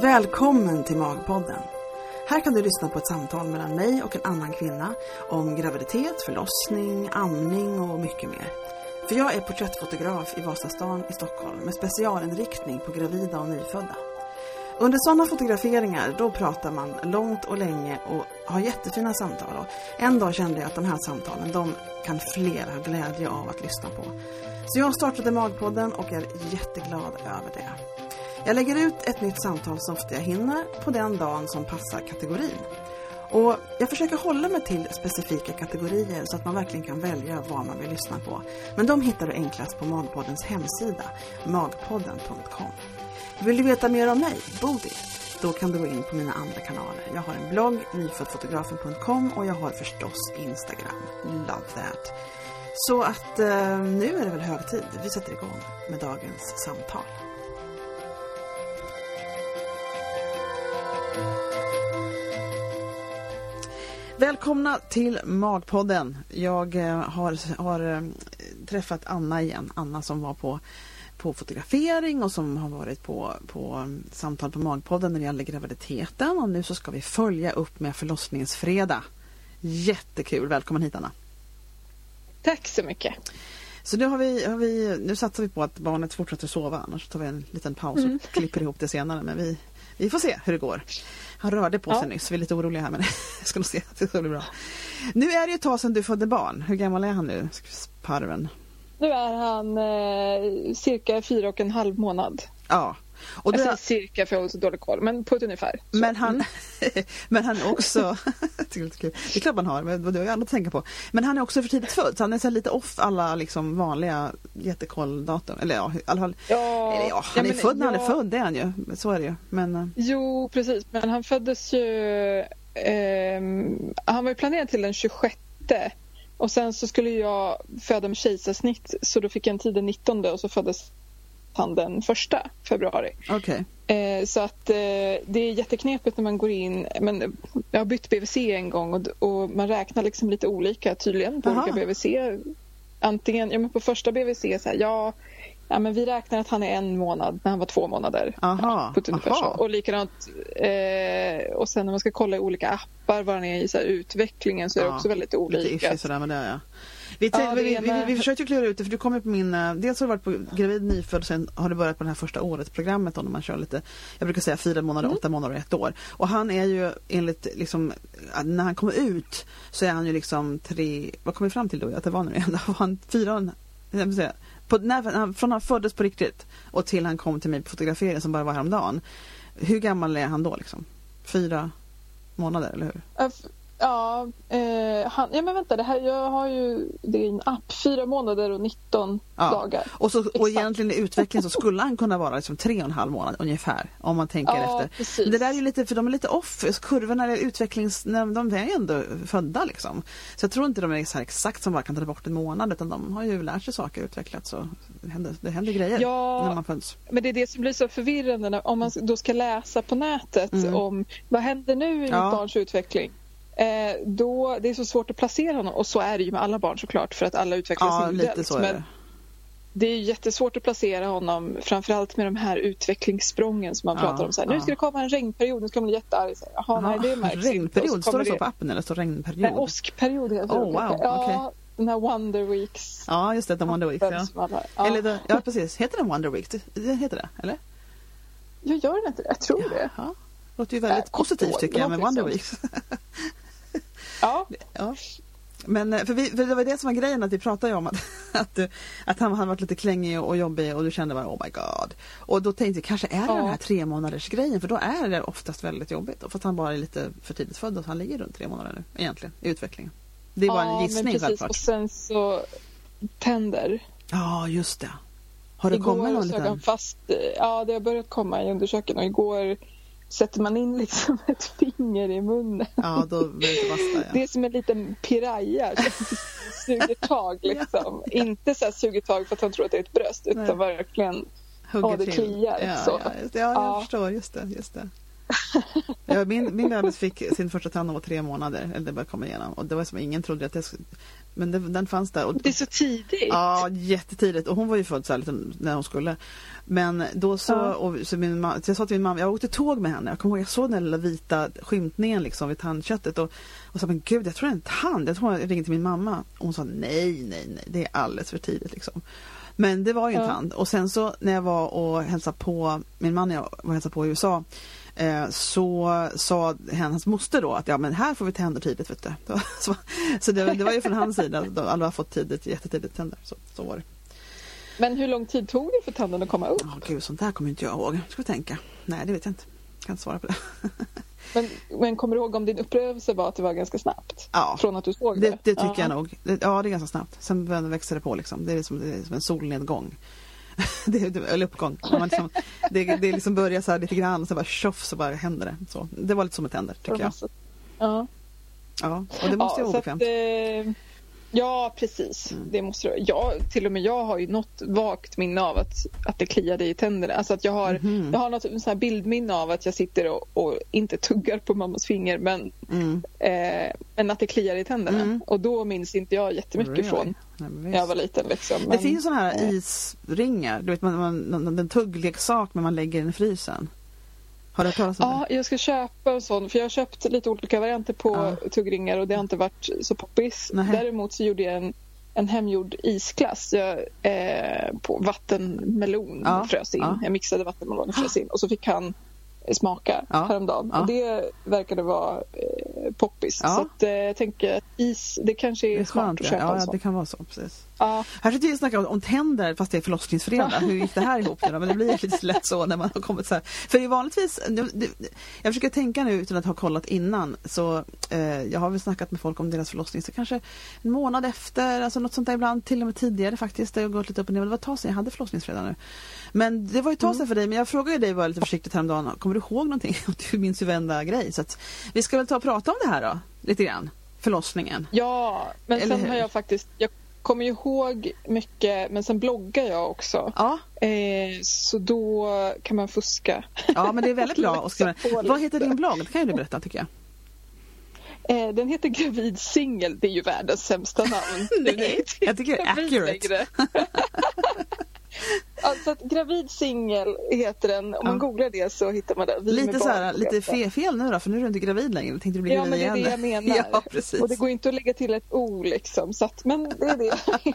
Välkommen till Magpodden. Här kan du lyssna på ett samtal mellan mig och en annan kvinna om graviditet, förlossning, amning och mycket mer. För jag är porträttfotograf i Vasastan i Stockholm med specialinriktning på gravida och nyfödda. Under sådana fotograferingar då pratar man långt och länge och har jättefina samtal. Och en dag kände jag att de här samtalen de kan fler ha glädje av att lyssna på. Så jag startade Magpodden och är jätteglad över det. Jag lägger ut ett nytt samtal så ofta jag hinner på den dagen som passar kategorin. Och jag försöker hålla mig till specifika kategorier så att man verkligen kan välja vad man vill lyssna på. Men de hittar du enklast på Magpoddens hemsida, magpodden.com. Vill du veta mer om mig, Bodil? Då kan du gå in på mina andra kanaler. Jag har en blogg, nyföddfotografen.com och jag har förstås Instagram. Love that! Så att eh, nu är det väl hög tid. Vi sätter igång med dagens samtal. Välkomna till Magpodden. Jag eh, har, har eh, träffat Anna igen. Anna som var på, på fotografering och som har varit på, på um, samtal på Magpodden när det gäller graviditeten. Och nu så ska vi följa upp med förlossningsfredag. Jättekul. Välkommen hit Anna. Tack så mycket. Så nu, har vi, har vi, nu satsar vi på att barnet fortsätter sova. Annars tar vi en liten paus och mm. klipper ihop det senare. Men vi, vi får se hur det går. Han rörde på sig ja. nyss, vi är lite oroliga här men jag ska nog se att det ska bli bra. Nu är det ju ett tag sedan du födde barn. Hur gammal är han nu, parven? Nu är han eh, cirka fyra och en halv månad. Ja, och jag säger cirka för jag har så dålig koll, men på ett ungefär. Men han, men han är också, det är klart man har, men det har ju annat att tänka på. Men han är också för tidigt född, så han är så lite off alla liksom vanliga jättekolldatum. Eller ja, i alla fall. Ja, eller ja han ja, är född när ja. han är född, det är han ju. Så är det ju. Men, eh. jo, precis, men han föddes ju, eh, han var ju planerad till den 26 och sen så skulle jag föda med kejsarsnitt så då fick jag en tid den 19 och så föddes han den första februari. Okay. Eh, så att eh, det är jätteknepigt när man går in. Men jag har bytt BVC en gång och, och man räknar liksom lite olika tydligen på Aha. olika BVC. Antingen, ja men på första BVC så här, ja, ja men vi räknar att han är en månad när han var två månader. Aha. På ett Aha. Och likadant eh, och sen när man ska kolla i olika appar var han är i så här, utvecklingen så är det också väldigt olika. Lite sådär med det ja. Vi, ja, vi, vi, vi, försökte klura ut det för du kommer på min, eh, dels har du varit på gravid nyfödd och sen har du börjat på det här första året programmet när man kör lite, jag brukar säga fyra månader, mm. åtta månader och ett år. Och han är ju enligt liksom, när han kommer ut så är han ju liksom tre, vad kom vi fram till då? Att det var nu igen, då var han fyra, jag säga, på, när, från han föddes på riktigt och till han kom till mig på fotograferingen som bara var häromdagen. Hur gammal är han då liksom? Fyra månader, eller hur? Ja, eh, han, ja men vänta, det här, jag har ju det är en app, fyra månader och 19 ja. dagar. Och, så, och egentligen i utveckling så skulle han kunna vara liksom tre och en halv månad ungefär om man tänker ja, efter. Precis. Det där är ju lite, för de är lite off, kurvorna är utvecklings, de är ju ändå födda liksom. Så jag tror inte de är så exakt som bara kan ta bort en månad utan de har ju lärt sig saker och utvecklats så det händer, det händer grejer ja, när man föds. Men det är det som blir så förvirrande när, om man då ska läsa på nätet mm. om vad händer nu i mitt barns utveckling? Eh, då, det är så svårt att placera honom och så är det ju med alla barn såklart för att alla utvecklas ja, individuellt. Så är det. det är jättesvårt att placera honom framförallt med de här utvecklingssprången som man ja, pratar om. Så här, ja. Nu ska det komma en regnperiod, nu ska man bli jättearg. Så här, Jaha, nej, det märks Regnperiod, står det så på appen eller står regnperiod? Nej, åskperiod heter oh, wow, ja, okay. Den här Wonder Weeks. Ja, just det, The Wonder Weeks. Ja. ja. Eller the, ja, precis. Heter den Wonder Weeks? Det heter det, eller? Jag gör den inte det? Jag tror det. Det låter ju väldigt äh, positivt tycker jag med Wonder Weeks. Ja. ja. Men eh, för, vi, för det var det som var grejen att vi pratade om att, att, du, att han hade varit lite klängig och jobbig och du kände bara oh my god. Och då tänkte jag kanske är det ja. den här tre månaders grejen för då är det oftast väldigt jobbigt. För att han bara är lite för tidigt född och han ligger runt tre månader nu egentligen i utvecklingen. Det är bara en gissning men precis. Och sen så tänder. Ja just det. Har det igår kommit någon liten? fast, ja det har börjat komma i undersökningen och igår sätter man in liksom ett finger i munnen. Ja, då blir det basta, ja. Det är som en liten piraya suger tag liksom. ja. Inte så här suger tag för att han tror att det är ett bröst utan Nej. verkligen Hugger ja, det kliar. Ja, så. ja, just ja, jag ja. förstår. Just det. Just det. Ja, min, min bebis fick sin första tand när var tre månader, eller det började komma igenom. Och det var som ingen trodde att det skulle... Men det, den fanns där. Och, det är så tidigt. Ja, jättetidigt. Och hon var ju född så här lite när hon skulle. Men då så, ja. och, så, min, så jag sa till min mamma, jag åkte tåg med henne. Jag kommer ihåg, jag såg den lilla vita skymtningen liksom vid tandköttet. Och, och sa, men gud, jag tror det är en tand. Jag tror jag ringde till min mamma. Och hon sa, nej, nej, nej, det är alldeles för tidigt liksom. Men det var ju en ja. tand. Och sen så när jag var och hälsade på, min man och jag var och hälsade på i USA så sa hennes moster då att ja men här får vi tänder tidigt vet du. Så, så det, det, var ju från hans sida, alla har fått tidigt, jättetidigt tänder. Så, så var det. Men hur lång tid tog det för tänderna att komma upp? Oh, gud, sånt där kommer inte jag ihåg. Ska vi tänka? Nej, det vet jag inte. Jag kan inte svara på det. men, men kommer du ihåg om din upplevelse var att det var ganska snabbt? Ja, från att du såg det? Det, det tycker uh -huh. jag nog. ja, det är ganska snabbt. Sen växer det på liksom. Det är som, det är som en solnedgång. det, eller uppgång. Man liksom, det, det liksom börjar så här lite grann och så bara tjoff så bara händer det. Så, det var lite som ett händer tycker jag. Ja. Ja, och det måste ja, vara obekvämt. Eh, ja, precis. Mm. Det måste det jag, Till och med jag har ju något vagt minne av att, att det kliade i tänderna. Alltså att jag har, mm. jag har något så här bildminne av att jag sitter och, och inte tuggar på mammas finger men, mm. eh, men att det kliar i tänderna. Mm. Och då minns inte jag jättemycket really? från när jag var liten. Liksom. Men, det finns sådana här isringar, du vet man, man, en tuggleksak men man lägger den i frysen. Har du hört talas om det? Ja, jag ska köpa en sån för jag har köpt lite olika varianter på ja. tuggringar och det har inte varit så poppis. Nähe. Däremot så gjorde jag en, en hemgjord isglass jag, eh, på vattenmelon ja. frös in. Ja. Jag mixade vattenmelon och frös in och så fick han smaka ja. häromdagen. Ja. Och det verkade vara eh, poppis. Ja. Så att, eh, jag tänker att is, det kanske är, det är smart att köpa ja, en sån. Ja, det kan vara så. Precis. Ja. Här sitter vi och snackar om tänder fast det är förlossningsfredag. Hur gick det här ihop? Men det blir lite lätt så när man har kommit så här. För det är vanligtvis, jag försöker tänka nu utan att ha kollat innan. Så eh, jag har väl snackat med folk om deras förlossning så kanske en månad efter, alltså något sånt där ibland, till och med tidigare faktiskt. Det har gått lite upp och ner. Men det var ett tag sedan jag hade förlossningsfredag nu. Men det var ju ett tag sedan mm. för dig. Men jag frågade dig bara lite försiktigt häromdagen. Kommer du ihåg någonting? Du minns ju varenda grej. Så att vi ska väl ta och prata om det här då, lite grann. Förlossningen. Ja, men Eller sen hur? har jag faktiskt, jag kommer ihåg mycket men sen bloggar jag också. Ja. Eh, så då kan man fuska. Ja men det är väldigt bra. Vad heter din blogg? Det kan ju du berätta tycker jag. Eh, den heter Gravid singel. Det är ju världens sämsta namn. Nej, jag tycker det är accurate. Alltså gravid singel heter den. Om man googlar det så hittar man den. lite så här, lite fel, fel, nu då för nu är du inte gravid längre. Tänkte du bli ja men det är det jag menar. Ja, precis. Och det går inte att lägga till ett O liksom. Så att, men det är det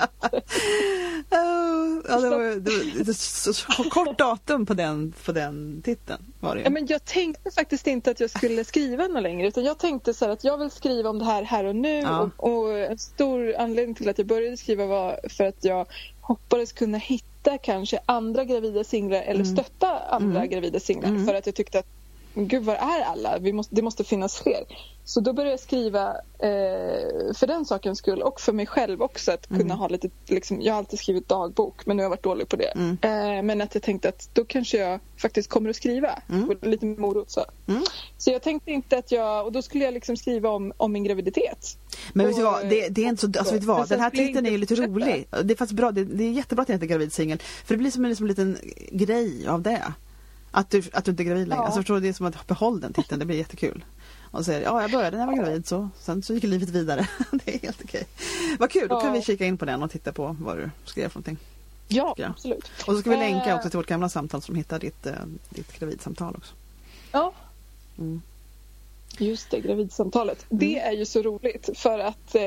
ja, det var, det var så, så kort datum på den, på den titeln. Var det. Ja, men jag tänkte faktiskt inte att jag skulle skriva något längre. Utan jag tänkte så att jag vill skriva om det här här och nu. Ja. Och, och en stor anledning till att jag började skriva var för att jag hoppades kunna hitta kanske andra gravida singlar eller mm. stötta andra mm. gravida singlar mm. för att jag tyckte att gud var är alla? Vi måste, det måste finnas fler. Så då började jag skriva eh, för den sakens skull och för mig själv också att kunna mm. ha lite, liksom, jag har alltid skrivit dagbok men nu har jag varit dålig på det. Mm. Eh, men att jag tänkte att då kanske jag faktiskt kommer att skriva. Mm. lite morot så. Mm. Så jag tänkte inte att jag, och då skulle jag liksom skriva om, om min graviditet. Men vet du vad, det, det är inte så, alltså vet du vad, den här titeln är ju lite rolig. Det är faktiskt bra, det, det är jättebra att den heter gravid singel. För det blir som en liksom, liten grej av det. Att du, att du inte är gravid längre. Ja. Alltså, förstår, det är som att behålla den titeln, det blir jättekul. Och säger ja jag började när jag var gravid så sen så gick livet vidare. det är helt okej. Vad kul, då kan vi kika in på den och titta på vad du skrev för någonting. Ja, absolut. Och så ska vi länka också till vårt gamla samtal som hittar ditt, eh, ditt gravidsamtal också. Ja. Mm. Just det, gravidsamtalet. Mm. Det är ju så roligt för att eh,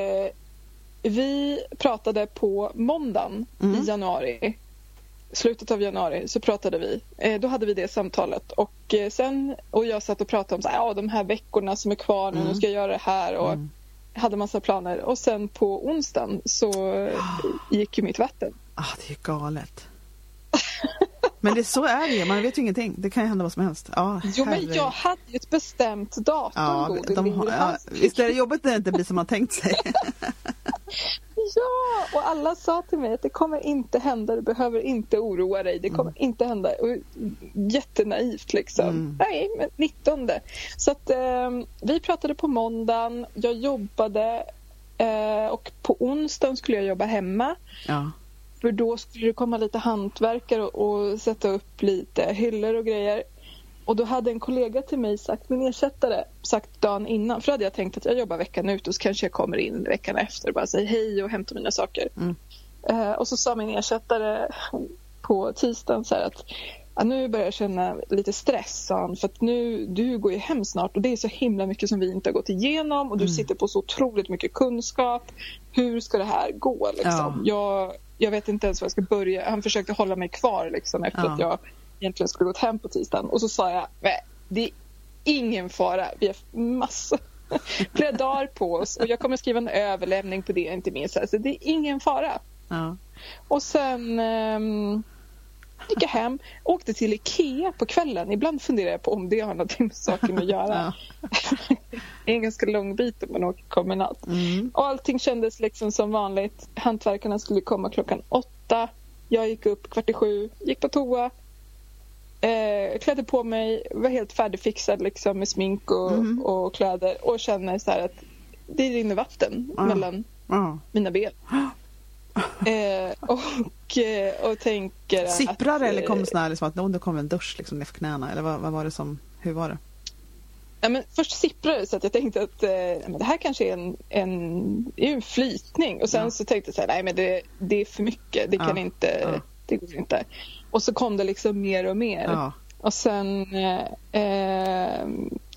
vi pratade på måndagen mm. i januari slutet av januari så pratade vi. Eh, då hade vi det samtalet och eh, sen och jag satt och pratade om så här, ja, de här veckorna som är kvar nu, mm. nu ska jag göra det här och mm. hade massa planer och sen på onsdagen så gick ju mitt vatten. Ah, det är galet. Men det, så är det man vet ju ingenting. Det kan ju hända vad som helst. Ja, jo, men jag hade ju ett bestämt datum. Ja, de, de, ja, visst är det jobbigt när det inte blir som man tänkt sig. Ja, och alla sa till mig att det kommer inte hända, du behöver inte oroa dig, det kommer mm. inte hända. Och, jättenaivt liksom. Mm. Nej, men 19. Så att eh, vi pratade på måndagen, jag jobbade eh, och på onsdagen skulle jag jobba hemma. Ja. För då skulle det komma lite hantverkare och, och sätta upp lite hyllor och grejer. och då hade en kollega till mig sagt, min ersättare, sagt dagen innan, för då hade jag tänkt att jag jobbar veckan ut och så kanske jag kommer in veckan efter och bara säger hej och hämtar mina saker. Mm. Uh, och så sa min ersättare på tisdagen så att ja, nu börjar jag känna lite stress, sa han, för att nu, du går ju hem snart och det är så himla mycket som vi inte har gått igenom och du mm. sitter på så otroligt mycket kunskap. Hur ska det här gå? Liksom? Ja. Jag, jag vet inte ens var jag ska börja. Han försökte hålla mig kvar liksom, efter ja. att jag egentligen skulle gått hem på tisdagen och så sa jag, det är ingen fara, vi har massor flera dagar på oss och jag kommer skriva en överlämning på det inte minst. Alltså, det är ingen fara. Ja. Och sen um, gick jag hem, åkte till Ikea på kvällen. Ibland funderar jag på om det har något med saken att göra. det är en ganska lång bit om man åker kombinat. Mm. Och allting kändes liksom som vanligt. Hantverkarna skulle komma klockan åtta. Jag gick upp kvart i sju, gick på toa, eh, klädde på mig, var helt färdigfixad liksom, med smink och, mm. och kläder och känner så att det rinner vatten ah. mellan ah. mina ben. eh, och, eh, och tänker Sipprar det eller kom det sån här, liksom, att det kom en dusch liksom, ner för knäna? Eller vad, vad, var det som, hur var det? Ja, men först sipprade det så att jag tänkte att eh, det här kanske är en, en, en flytning. Och sen ja. så tänkte jag så här, nej men det, det är för mycket. Det kan ja. inte, ja. det går inte. Och så kom det liksom mer och mer. Och sen eh,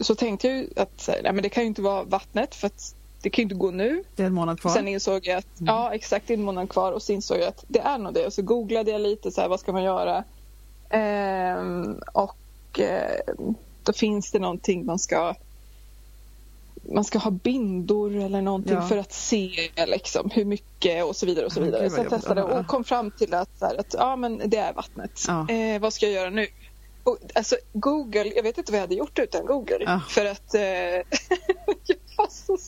så tänkte jag att nej, men det kan ju inte vara vattnet för att det kan ju inte gå nu. Det är en månad kvar. Sen insåg jag att, mm. ja exakt en månad kvar och sen insåg jag att det är nog det. Och så googlade jag lite så här, vad ska man göra? Ehm, och eh, då finns det någonting man ska man ska ha bindor eller någonting ja. för att se liksom, hur mycket och så vidare. och Så vidare. Så jag testade och kom fram till att, här, att ja, men det är vattnet. Ja. Eh, vad ska jag göra nu? Och, alltså, Google, jag vet inte vad jag hade gjort utan Google. Ja. För att eh, så,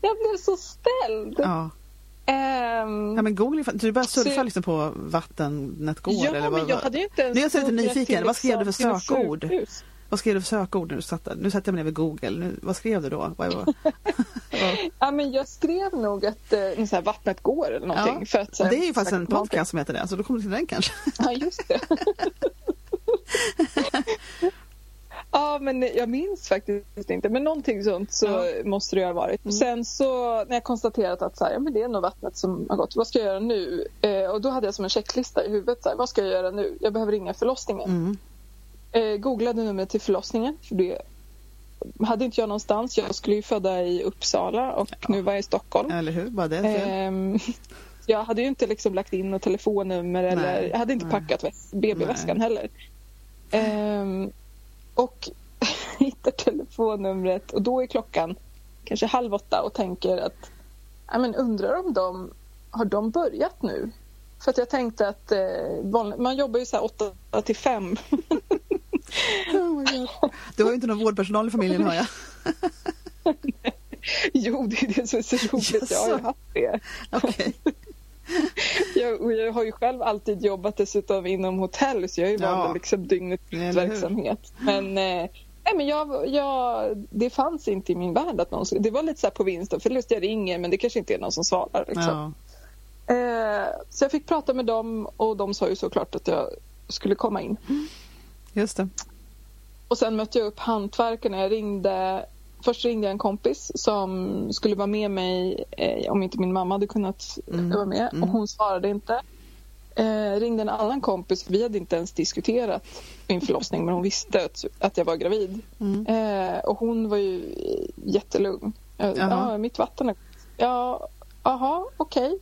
jag blev så ställd. Ja. Um, ja men Google, du började surfa så, liksom på vattennet går? Ja, eller vad, men jag hade inte ens... Nu är jag så lite nyfiken, vad skrev du för sökord? Sjukhus. Vad skrev du för sökord när du satt där? Nu sätter jag mig ner vid Google. Nu, vad skrev du då? Ja, men jag skrev nog att eh, så här, vattnet går eller någonting. Ja. För att, här, det är ju faktiskt en podcast som heter det, så då kommer du till den kanske. ja, just det. Ja, men jag minns faktiskt inte. Men någonting sånt så ja. måste det ha varit. Mm. Sen så när jag konstaterat att så här, ja, men det är nog vattnet som har gått. Vad ska jag göra nu? Eh, och då hade jag som en checklista i huvudet. Så här, vad ska jag göra nu? Jag behöver ringa förlossningen. Mm. Eh, googlade numret till förlossningen. För det hade inte jag någonstans. Jag skulle ju föda i Uppsala och ja. nu var jag i Stockholm. Eller hur? Bara det eh, Jag hade ju inte liksom lagt in något telefonnummer nej, eller jag hade inte nej. packat BB-väskan heller. Eh, och hittar telefonnumret och då är klockan kanske halv åtta och tänker att ja, men undrar om de har de börjat nu? För att jag tänkte att eh, man jobbar ju så här åtta till fem. oh du har ju inte någon vårdpersonal i familjen hör jag. jo, det är det som är så roligt. Yes. Jag har ju haft det. Okay. jag, jag, har ju själv alltid jobbat dessutom inom hotell så jag är ju van ja. liksom dygnet verksamhet. Men, eh, nej, men jag, jag, det fanns inte i min värld att någon Det var lite så på vinst och förlust. Jag ringer men det kanske inte är någon som svarar. Liksom. Ja. Eh, så jag fick prata med dem och de sa ju såklart att jag skulle komma in. Just det. Och sen mötte jag upp hantverkarna. Jag ringde Först ringde jag en kompis som skulle vara med mig eh, om inte min mamma hade kunnat mm. vara med mm. och hon svarade inte. Eh, ringde en annan kompis, vi hade inte ens diskuterat min förlossning men hon visste att, att jag var gravid. Mm. Eh, och hon var ju jättelugn. Eh, ja, mitt vatten är... Ja, aha, okej. Okay.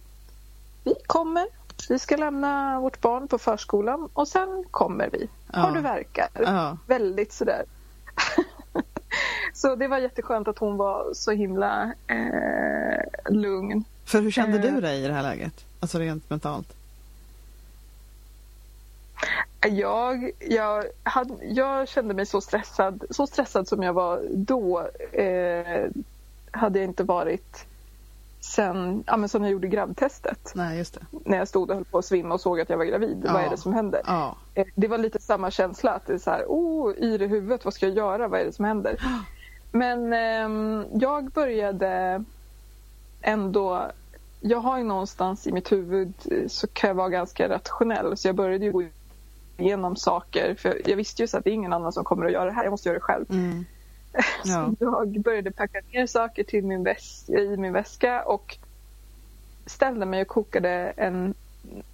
Vi kommer. Vi ska lämna vårt barn på förskolan och sen kommer vi. Ja. Har du verkar? Ja. Väldigt sådär. Så det var jätteskönt att hon var så himla eh, lugn. För hur kände du eh. dig i det här läget? Alltså rent mentalt? Jag, jag, hade, jag kände mig så stressad. Så stressad som jag var då eh, hade jag inte varit sen, ja, men sen jag gjorde gravidtestet. Nej. När jag stod och höll på att svimma och såg att jag var gravid. Ja. Vad är det som händer? Ja. Eh, det var lite samma känsla. Att det är så här, oh, i det huvudet, vad ska jag göra? Vad är det som händer? Men eh, jag började ändå... Jag har ju någonstans i mitt huvud så kan jag vara ganska rationell. Så jag började ju gå igenom saker. För jag visste ju så att det är ingen annan som kommer att göra det här. Jag måste göra det själv. Mm. Ja. Så jag började packa ner saker till min väs- i min väska och ställde mig och kokade en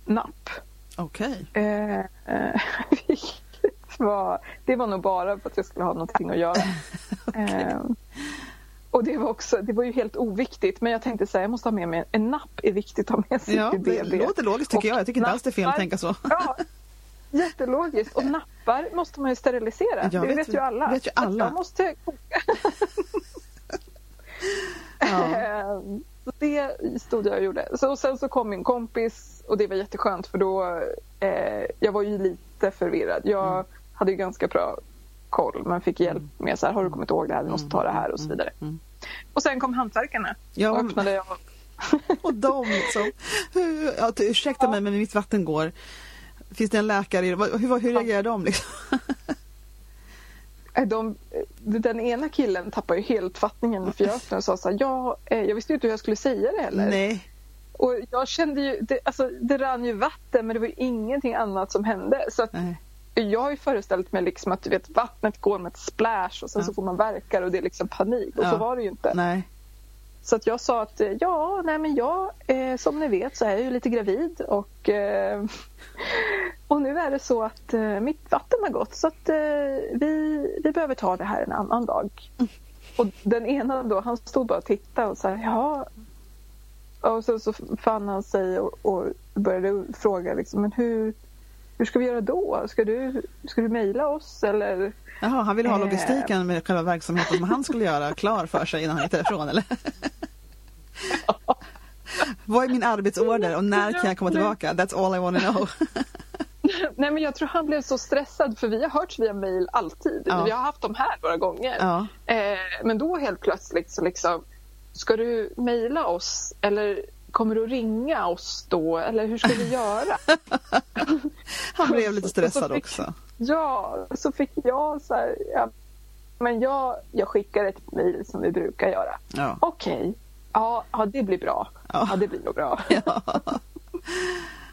napp. Okej. Eh, eh, vilket var, det var nog bara för att jag skulle ha någonting att göra. eh, och det var, också, det var ju helt oviktigt men jag tänkte så här, jag måste ha med mig en napp är viktigt att ha med sig Ja, till det BB. låter logiskt tycker Och jag. Jag tycker inte alls det är fel att tänka så. Ja, jättelogiskt. Och nappar måste man ju sterilisera. Ja, det vet vet, ju- alla. vet ju alla. Jag måste koka. Ja. Ehm, det stod jag och gjorde. Så, och sen så kom min kompis och det var jätteskönt för då eh, jag var ju lite förvirrad. Jag Mm. Hade ju ganska bra koll men fick hjälp med så här, har du kommit ihåg det här, vi måste ta det här och så vidare. Mm. Och sen kom hantverkarna Ja, och öppnade jag. Och de liksom. Hur, ja, ursäkta mig men mitt vatten går. Finns det en läkare i Hur, hur reagerar de liksom? Eh, De, den ena killen tappade ju helt fattningen för jag öppnade och sa så här, ja, eh, jag visste ju inte hur jag skulle säga det heller. Nej. Och jag kände ju, det, alltså, det rann ju vatten men det var ingenting annat som hände. Så att Nej. Jag har ju föreställt mig liksom att du vet, vattnet går med ett splash och sen Ja. så får man verkar och det är liksom panik. Och Ja. så var det ju inte. Nej. Så att jag sa att eh, ja, nej men jag, eh, som ni vet så är jag ju lite gravid och, eh, och nu är det så att eh, mitt vatten har gått så att eh, vi, vi behöver ta det här en annan dag. Och den ena då, han stod bara och tittade och sa ja. Och så, så fann han sig och, och började fråga liksom, men hur, hur ska vi göra då? Ska du, ska du mejla oss eller? Jaha, han ville ha Eh. logistiken med själva verksamheten som han skulle göra klar för sig innan han gick därifrån eller? Vad är min arbetsorder och när kan jag komma tillbaka? That's all I want to know. Nej men jag tror han blev så stressad för vi har hörts via mejl alltid. Ja. Vi har haft dem här några gånger. Ja. Eh, men då helt plötsligt så liksom Ska du mejla oss eller kommer du ringa oss då eller hur ska vi göra? Han blev lite stressad fick- också. Ja, så fick jag så här, ja, men jag, jag skickar ett mejl som vi brukar göra. Ja. Okej, ja, ja det blir bra. Ja. Ja, det blir nog bra. Ja.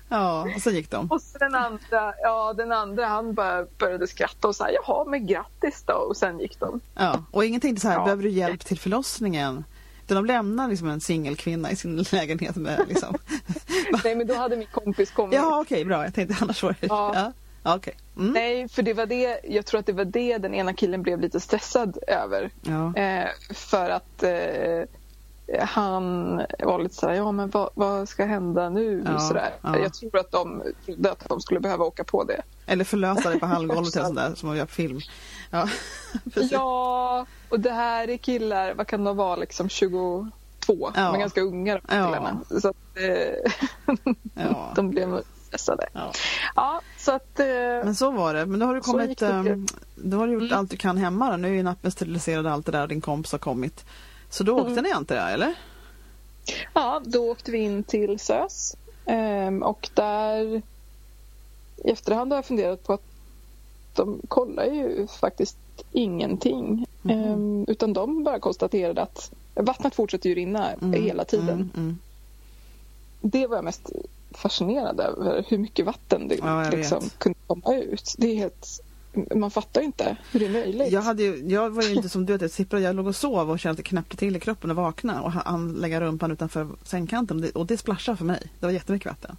ja, och så gick de. Och så den andra, ja den andra han bara började skratta och sa jaha men grattis då och sen gick de. Ja. Och ingenting så här, behöver du hjälp till förlossningen? Utan de lämnar liksom en singelkvinna i sin lägenhet med liksom. Nej men då hade min kompis kommit. Ja okej bra, jag tänkte annars var det... Ja. Ja, okej. Mm. Nej för det var det, jag tror att det var det den ena killen blev lite stressad över. Ja. Eh, för att eh, han var lite sådär, ja men vad, vad ska hända nu? Ja, sådär. ja. Jag tror att de trodde att de skulle behöva åka på det. Eller förlösa dig på halvgolvet eller sådär som man gör på film. Ja, precis. Ja, och det här är killar, vad kan de vara, liksom 22? Ja. De är ganska unga de här Ja. killarna. Så att, eh, Ja. de blev stressade. Ja. Ja, så att... Eh, Men så var det. Men då har du kommit, ehm, då har du gjort Mm. allt du kan hemma då. Nu är ju nappen steriliserad och allt det där och din kompis har kommit. Så då åkte Mm. ni inte där eller? Ja, då åkte vi in till SÖS ehm, och där i efterhand har jag funderat på att de kollar ju faktiskt ingenting. Ehm, utan de bara konstaterade att vattnet fortsätter ju rinna Mm, hela tiden. Mm, mm. Det var jag mest fascinerad över, hur mycket vatten det Ja, liksom kunde komma ut. Det är helt, man fattar inte hur det är möjligt. Jag, hade ju, jag var ju inte som du, att jag sipprade. Jag låg och sov och kände knäppte till i kroppen och vaknade och han lägga rumpan utanför sängkanten och det, och det splashade för mig. Det var jättemycket vatten.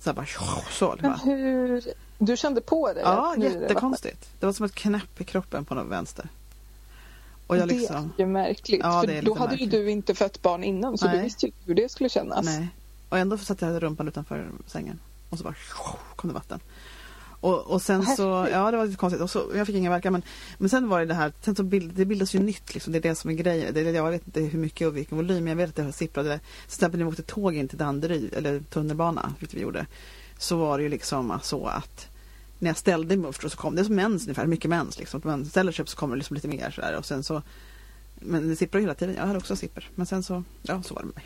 Så jag bara så. Det Men hur, du kände på det? ja, är det jättekonstigt. Det var som ett knäpp i kroppen på något vänster. Och jag liksom, Det är ju märkligt. Ja, det är för då hade märkligt. ju du inte fött barn innan så Nej. du visste ju hur det skulle kännas. nej. Och ändå satte jag rumpan utanför sängen. Och så bara kom det vatten. Och, och sen så, Häftigt. ja det var lite konstigt. Och så, jag fick ingen verkan men, men sen var det det här, sen så bild, det bildas ju nytt liksom. Det är det som är grejen. Det, jag vet inte hur mycket och vilken volym, men jag vet att det sipprade. Till exempel när vi åkte tåg in till Danderyd, eller tunnelbana, vilket vi gjorde. Så var det ju liksom så att när jag ställde mig upp så kom det som mens ungefär, mycket mens liksom. Man ställer sig upp så kommer det liksom lite mer sådär och sen så men det sipprar hela tiden. Jag hade också sipper. Men sen så, ja så var det med mig.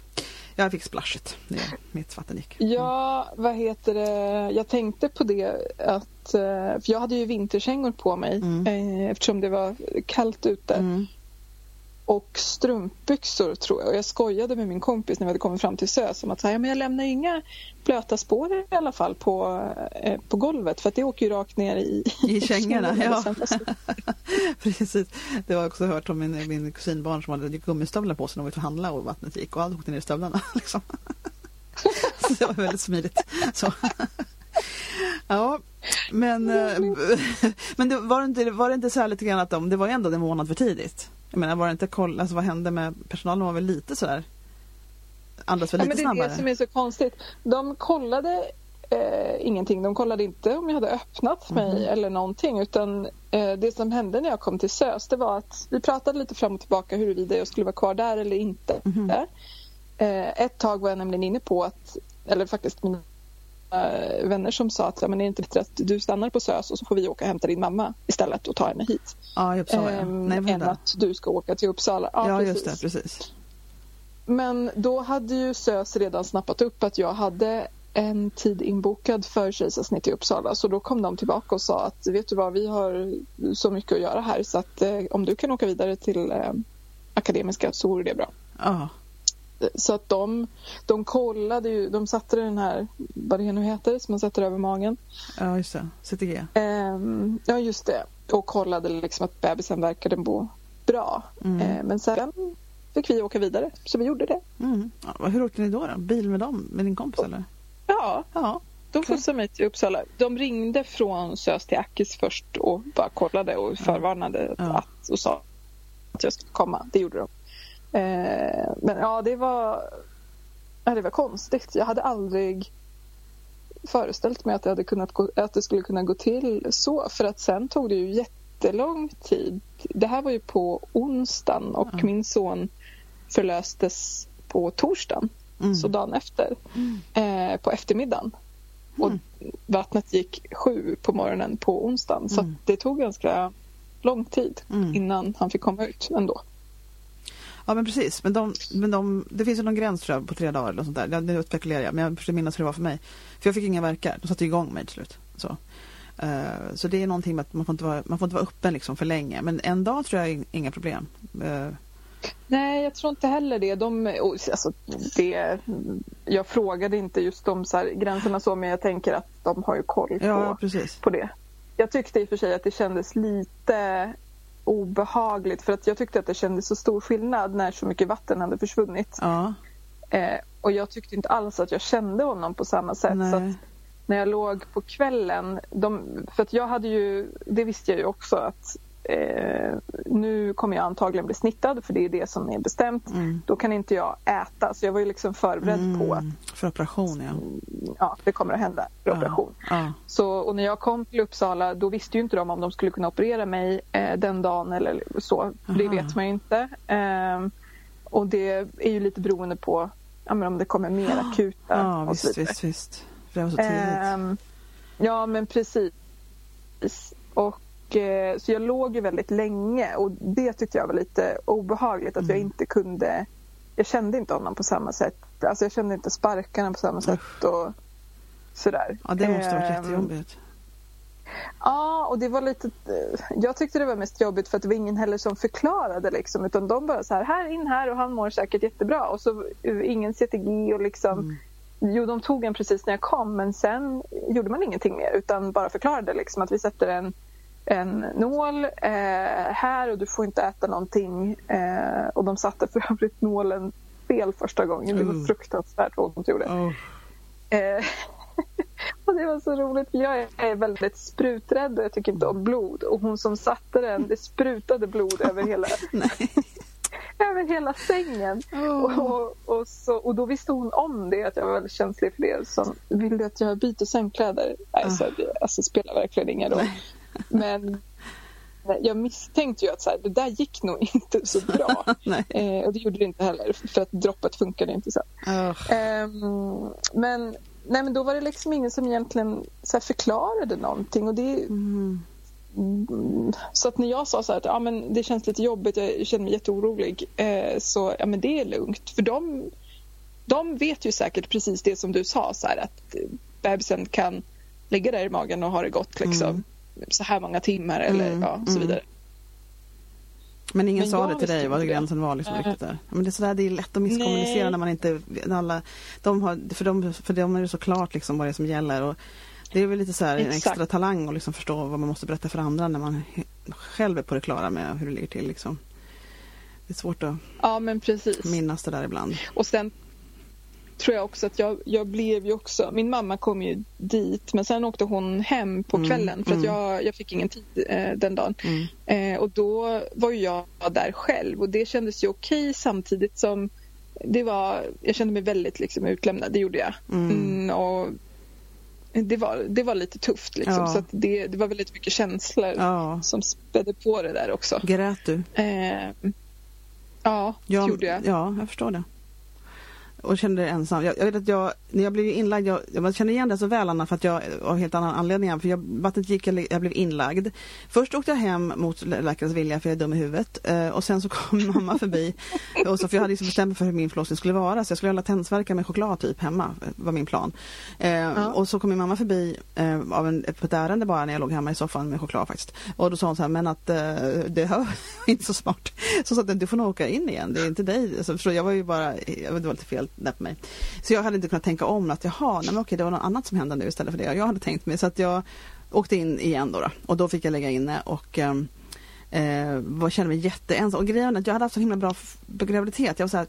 Jag fick splashet när mitt vatten gick. Mm. Ja, vad heter det? Jag tänkte på det att, eh, för jag hade ju vinterkängor på mig Mm. eh, eftersom det var kallt ute. Mm. Och strumpbyxor tror jag. Och jag skojade med min kompis när vi hade kommit fram till SÖS om att säga, men jag lämnar inga blöta spår i alla fall på, eh, på golvet för att det åker ju rakt ner i, I kängorna. ja. Precis. Det har jag också hört om min, min kusinbarn som hade gummistövlar på sig när de var handla och vattnet gick och allt åkte ner i stövlarna. Liksom. Så det var väldigt smidigt. Så. Ja, men, eh, men det, var, det inte, var det inte så här lite grann att de, det var ändå en månad för tidigt? Jag menar, var det inte koll, alltså vad hände med personalen? var väl lite så där andas väl ja, lite men det snabbare? Det är det som är så konstigt. De kollade eh, ingenting. De kollade inte om jag hade öppnat mig mm. eller någonting utan eh, det som hände när jag kom till SÖS det var att vi pratade lite fram och tillbaka huruvida jag skulle vara kvar där eller inte. Mm. Eh, ett tag var jag nämligen inne på att, eller faktiskt mina vänner som sa att men är det inte bättre att du stannar på SÖS och så får vi åka och hämta din mamma istället och ta henne hit. Ja, i Uppsala. Ähm, Nej, än att du ska åka till Uppsala. Ja, ja precis. just det. Precis. Men då hade ju SÖS redan snappat upp att jag hade en tid inbokad för kejsarsnitt i Uppsala så då kom de tillbaka och sa att vet du vad, vi har så mycket att göra här så att eh, om du kan åka vidare till eh, Akademiska så vore det bra. Ja. Så att de, de kollade ju, de satte den här, vad det nu heter, som man sätter över magen. Ja, just det. CTG. Um, ja, just det. Och kollade liksom att bebisen verkade må bra. Mm. Uh, men sen fick vi åka vidare, så vi gjorde det. Mm. Ja, hur åkte ni då, då? Bil med dem, med din kompis eller? Ja, ja. de skjutsade mig till Uppsala. De ringde från SÖS till Akis först och bara kollade och förvarnade ja. att, och sa att jag skulle komma. Det gjorde de. Eh, men ja, det var, ja, det var konstigt. Jag hade aldrig föreställt mig att det, hade kunnat gå, att det skulle kunna gå till så. För att sen tog det ju jättelång tid. Det här var ju på onsdagen och mm. min son förlöstes på torsdagen. Mm. Så dagen efter. Mm. Eh, på eftermiddagen. Och mm. vattnet gick sju på morgonen på onsdagen. Så mm. det tog ganska lång tid innan han fick komma ut ändå. Ja men precis, men, de, men de, det finns ju någon gräns tror jag, på tre dagar eller sånt där. Nu spekulerar jag, men jag försöker minnas hur det var för mig. För jag fick inga verkar, de satte igång mig till slut. Så. Uh, så det är någonting med att man får inte vara, man får inte vara öppen liksom för länge. Men en dag tror jag inga problem. Uh. Nej, jag tror inte heller det. De, alltså, det jag frågade inte just om så här, gränserna så, men jag tänker att de har ju koll på, ja, på det. Jag tyckte i och för sig att det kändes lite obehagligt för att jag tyckte att det kändes så stor skillnad när så mycket vatten hade försvunnit. Ja. Eh, och jag tyckte inte alls att jag kände honom på samma sätt. Nej. Så när jag låg på kvällen, de, för att jag hade ju, det visste jag ju också att eh, nu kommer jag antagligen bli snittad för det är det som är bestämt. Mm. Då kan inte jag äta så jag var ju liksom förberedd mm. på att för operation ja. Ja, det kommer att hända för ja. operation. Ja. Så, och när jag kom till Uppsala då visste ju inte de om de skulle kunna operera mig eh, den dagen eller så. Aha. Det vet man ju inte. Eh, och det är ju lite beroende på ja, men om det kommer mer akuta ja, och visst. Visst, visst. Det var så tidigt. Eh, ja, men precis. Och så jag låg ju väldigt länge och det tyckte jag var lite obehagligt att mm. jag inte kunde jag kände inte honom på samma sätt. Alltså jag kände inte sparkarna på samma sätt och sådär. Ja, det måste ha varit ehm, jättejobbigt. Ja, och det var lite... Jag tyckte det var mest jobbigt för att det var ingen heller som förklarade liksom. Utan de bara så här, här in här och han mår säkert jättebra. Och så ingen CTG och liksom... Mm. Jo, de tog en precis när jag kom men sen gjorde man ingenting mer utan bara förklarade liksom att vi sätter en en nål eh, här och du får inte äta någonting. Eh, och de satte för övrigt nålen fel första gången. Det var mm. fruktansvärt ont gjorde. Oh. Eh, och det var så roligt för jag är väldigt spruträdd och jag tycker inte om blod. Och hon som satte den, det sprutade blod över hela över hela sängen. Oh. Och, och, så, och då visste hon om det, att jag var väldigt känslig för det. Så vill du att jag byter sängkläder? Nej, oh. så det alltså, spelar verkligen ingen roll. Men jag misstänkte ju att så här, det där gick nog inte så bra. eh, och det gjorde det inte heller för att droppet funkade inte så. Oh. Eh, men, nej, men då var det liksom ingen som egentligen så förklarade någonting. Och det, mm. Så att när jag sa så här att ja, men det känns lite jobbigt, jag känner mig jätteorolig. Eh, så ja, men det är lugnt. För de, de vet ju säkert precis det som du sa, så här, att bebisen kan ligga där i magen och ha det gott. Liksom. Mm så här många timmar eller mm, ja, så mm. vidare. Men ingen men sa det till dig vad gränsen var liksom riktigt där? Men det är sådär, det är lätt att misskommunicera Nej. när man inte, alla, de har, för, dem, för dem är det så klart liksom vad det är som gäller och det är väl lite så här en extra talang att liksom förstå vad man måste berätta för andra när man själv är på det klara med hur det ligger till liksom. Det är svårt att ja, men precis. minnas det där ibland. Och sen tror jag också att jag, jag blev ju också, min mamma kom ju dit men sen åkte hon hem på mm, kvällen för att mm. jag, jag fick ingen tid eh, den dagen. Mm. Eh, och då var ju jag där själv och det kändes ju okej samtidigt som det var, jag kände mig väldigt liksom utlämnad, det gjorde jag. Mm. mm och det var, det var lite tufft liksom. Ja. Så det, det var väldigt mycket känslor ja. som spädde på det där också. Grät du? Eh, ja, det gjorde jag. Ja, jag förstår det och kände dig ensam. Jag, jag, vet att jag, jag blev inlagd, jag, jag känner igen det så väl Anna för att jag av helt annan anledning. För jag, vattnet gick, jag, jag blev inlagd. Först åkte jag hem mot läkarens vilja för jag är dum i huvudet. Eh, och sen så kom mamma förbi. och så, för jag hade liksom bestämt mig för hur min förlossning skulle vara. Så jag skulle hålla tennsverkar med choklad typ hemma, var min plan. Eh, ja. Och så kom min mamma förbi eh, av en, på ett ärende bara när jag låg hemma i soffan med choklad faktiskt. Och då sa hon så här, men att eh, det var inte så smart. Så sa att du får nog åka in igen, det är inte dig. Alltså, jag var ju bara, det var lite fel där på mig. Så jag hade inte kunnat tänka om att jaha, nej, men okej, det var något annat som hände nu istället för det jag hade tänkt mig. Så att jag åkte in igen då, då och då fick jag lägga inne och ehm, eh, var, kände mig jätteensam. Och grejen att jag hade haft så himla bra graviditet. Jag var så här,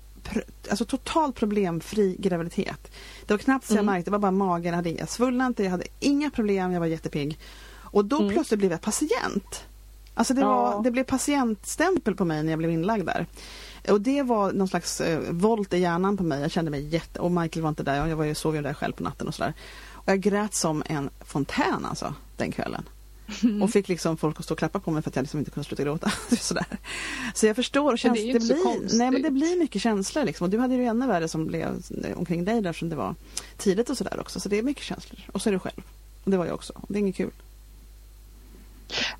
alltså totalt problemfri graviditet. Det var knappt så jag mm. märkte, det var bara magen, jag hade inga svullna jag hade inga problem, jag var jättepigg. Och då mm. plötsligt blev jag patient. Alltså det, var, ja. det blev patientstämpel på mig när jag blev inlagd där. Och det var någon slags eh, volt i hjärnan på mig. Jag kände mig jätte... Och Michael var inte där. Jag var ju, sov ju där själv på natten och sådär. Och jag grät som en fontän alltså, den kvällen. Mm. Och fick liksom folk att stå och klappa på mig för att jag liksom inte kunde sluta gråta. Sådär. Så jag förstår. Känns, det, det blir, nej, men det blir mycket känslor. Liksom. Och du hade ju ännu värre som blev omkring dig där som det var tidigt och sådär också. Så det är mycket känslor. Och så är du själv. Och det var jag också. Det är inget kul.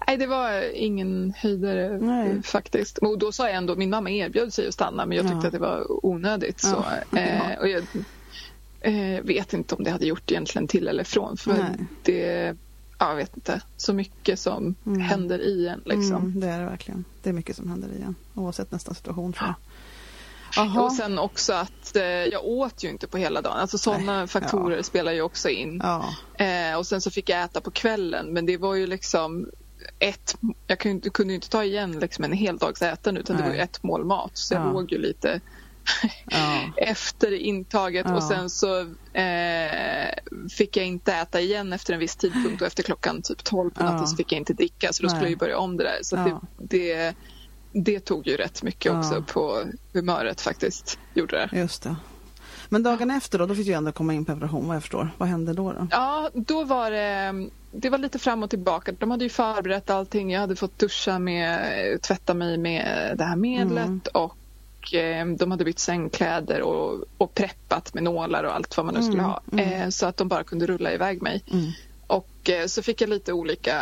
Nej, det var ingen höjdare Nej. faktiskt. Och då sa jag ändå, min mamma erbjöd sig att stanna men jag tyckte ja. att det var onödigt. Så, ja. eh, och jag eh, vet inte om det hade gjort egentligen till eller från. För Nej. det, ja, jag vet inte, så mycket som mm. händer i en. Liksom. Mm, det är det verkligen. Det är mycket som händer i en oavsett nästa situation tror jag. Aha. Och sen också att eh, jag åt ju inte på hela dagen. Alltså sådana faktorer ja. spelar ju också in. Ja. Eh, och sen så fick jag äta på kvällen men det var ju liksom ett, jag kunde, kunde inte ta igen liksom en hel dags ätande utan Nej. det var ett mål mat så jag låg ju lite ja. efter intaget ja. och sen så eh, fick jag inte äta igen efter en viss tidpunkt och efter klockan typ 12 på natten ja. så fick jag inte dricka så då skulle jag ju börja om det där. Så det, det, det, tog ju rätt mycket också på humöret faktiskt. Gjorde det. Just det. Men dagen efter då, då fick du ändå komma in på operation vad jag förstår. Vad hände då? då? Ja, då var det det var lite fram och tillbaka. De hade ju förberett allting. Jag hade fått duscha med, tvätta mig med det här medlet mm. och eh, de hade bytt sängkläder och, och preppat med nålar och allt vad man nu skulle mm. ha. Mm. Eh, så att de bara kunde rulla iväg mig. Mm. Och eh, så fick jag lite olika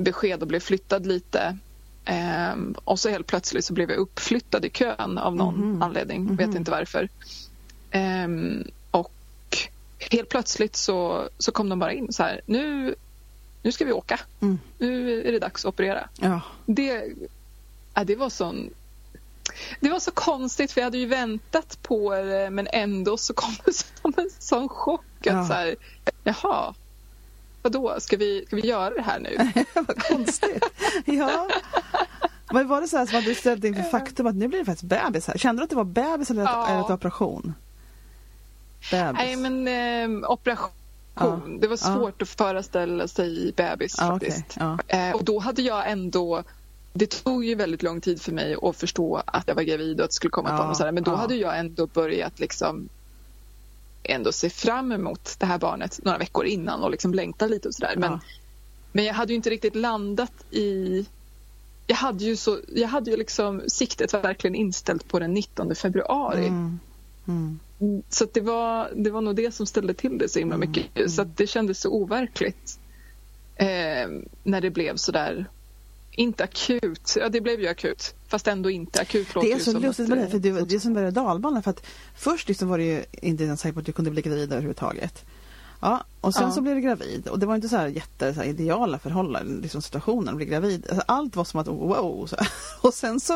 besked och blev flyttad lite. Eh, och så helt plötsligt så blev jag uppflyttad i kön av någon mm. anledning. Vet mm. inte varför. Ehm, och helt plötsligt så, så kom de bara in så här. Nu nu ska vi åka. Mm. Nu är det dags att operera. Ja. Det, ja, det var sån det var så konstigt för jag hade ju väntat på det men ändå så kom det som en sån chock. Ja. Att så här, jaha, vadå, ska vi, ska vi göra det här nu? Vad konstigt. ja. Men var det så att du ställde inför faktum att nu blir det faktiskt bebis här? Kände du att det var bebis eller, ja. eller operation? Bebis. Nej men eh, operation Ja. Det var svårt ja. att föreställa sig bebis ja, faktiskt. Okay. Eh, och då hade jag ändå det tog ju väldigt lång tid för mig att förstå att jag var gravid och att det skulle komma ett barn. Och sådär. Men då hade jag ändå börjat liksom ändå se fram emot det här barnet några veckor innan och liksom längta lite och sådär. Men, men jag hade ju inte riktigt landat i... Jag hade ju, så, jag hade ju liksom siktet verkligen inställt på den 19 februari. Mm. Mm. Så det, var, det var nog det som ställde till det så himla mm, mycket. Mm. Så det kändes så overkligt eh, när det blev så där inte akut. Ja, det blev ju akut. Fast ändå inte akut. Det är så lustigt med det, för det, är som berg och dalbana. För att först liksom var det ju inte ens säkert att du kunde bli gravid överhuvudtaget. Ja, och sen ja. så blev du gravid och det var inte så här jätte så här, ideala förhållanden, liksom situationen att bli gravid. Alltså, allt var som att wow. Så och sen så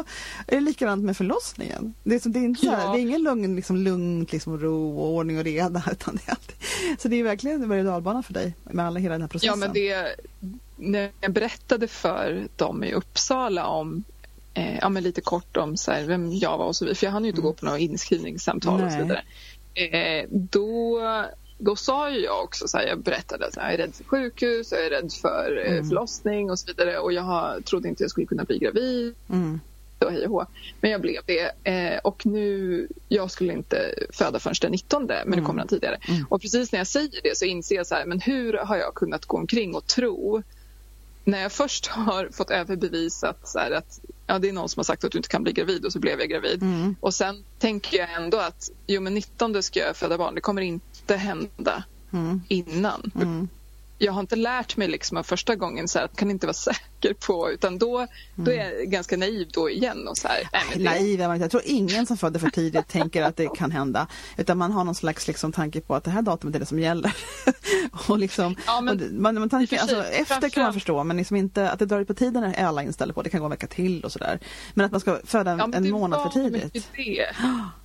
är det likadant med förlossningen. Det är, det är, inte så här, ja. det är ingen lugn, liksom, lugnt liksom, ro och ordning och reda. Utan det är alltid, så det är verkligen en berg och dalbana för dig med alla, hela den här processen. Ja, men det, när jag berättade för dem i Uppsala om eh, ja, men lite kort om så här, vem jag var och så vidare, för jag hann ju inte mm. gå på några inskrivningssamtal Nej. och så vidare. Eh, då då sa jag också så här, jag berättade att jag är rädd för sjukhus, jag är rädd för eh, mm. förlossning och så vidare och jag har, trodde inte jag skulle kunna bli gravid. Mm. Och hej och Men jag blev det eh, och nu, jag skulle inte föda förrän den 19 men mm. nu kommer den tidigare. Mm. Och precis när jag säger det så inser jag så här, men hur har jag kunnat gå omkring och tro när jag först har fått överbevisat så här, att ja, det är någon som har sagt att du inte kan bli gravid och så blev jag gravid. Mm. Och sen tänker jag ändå att jo men 19 ska jag föda barn, det kommer inte hända mm. innan. Mm jag har inte lärt mig liksom av första gången så här, att kan inte vara säker på utan då, då är jag ganska naiv då igen. Och så här, det... Naiv är man inte. Jag tror ingen som föder för tidigt tänker att det kan hända. Utan man har någon slags liksom, tanke på att det här datumet är det som gäller. och liksom, ja, men, och man, man tanke, alltså, efter kan man förstå men liksom inte att det drar ut på tiden är alla inställda på. Det kan gå en vecka till och sådär. Men att man ska föda en, ja, en månad för tidigt. Det.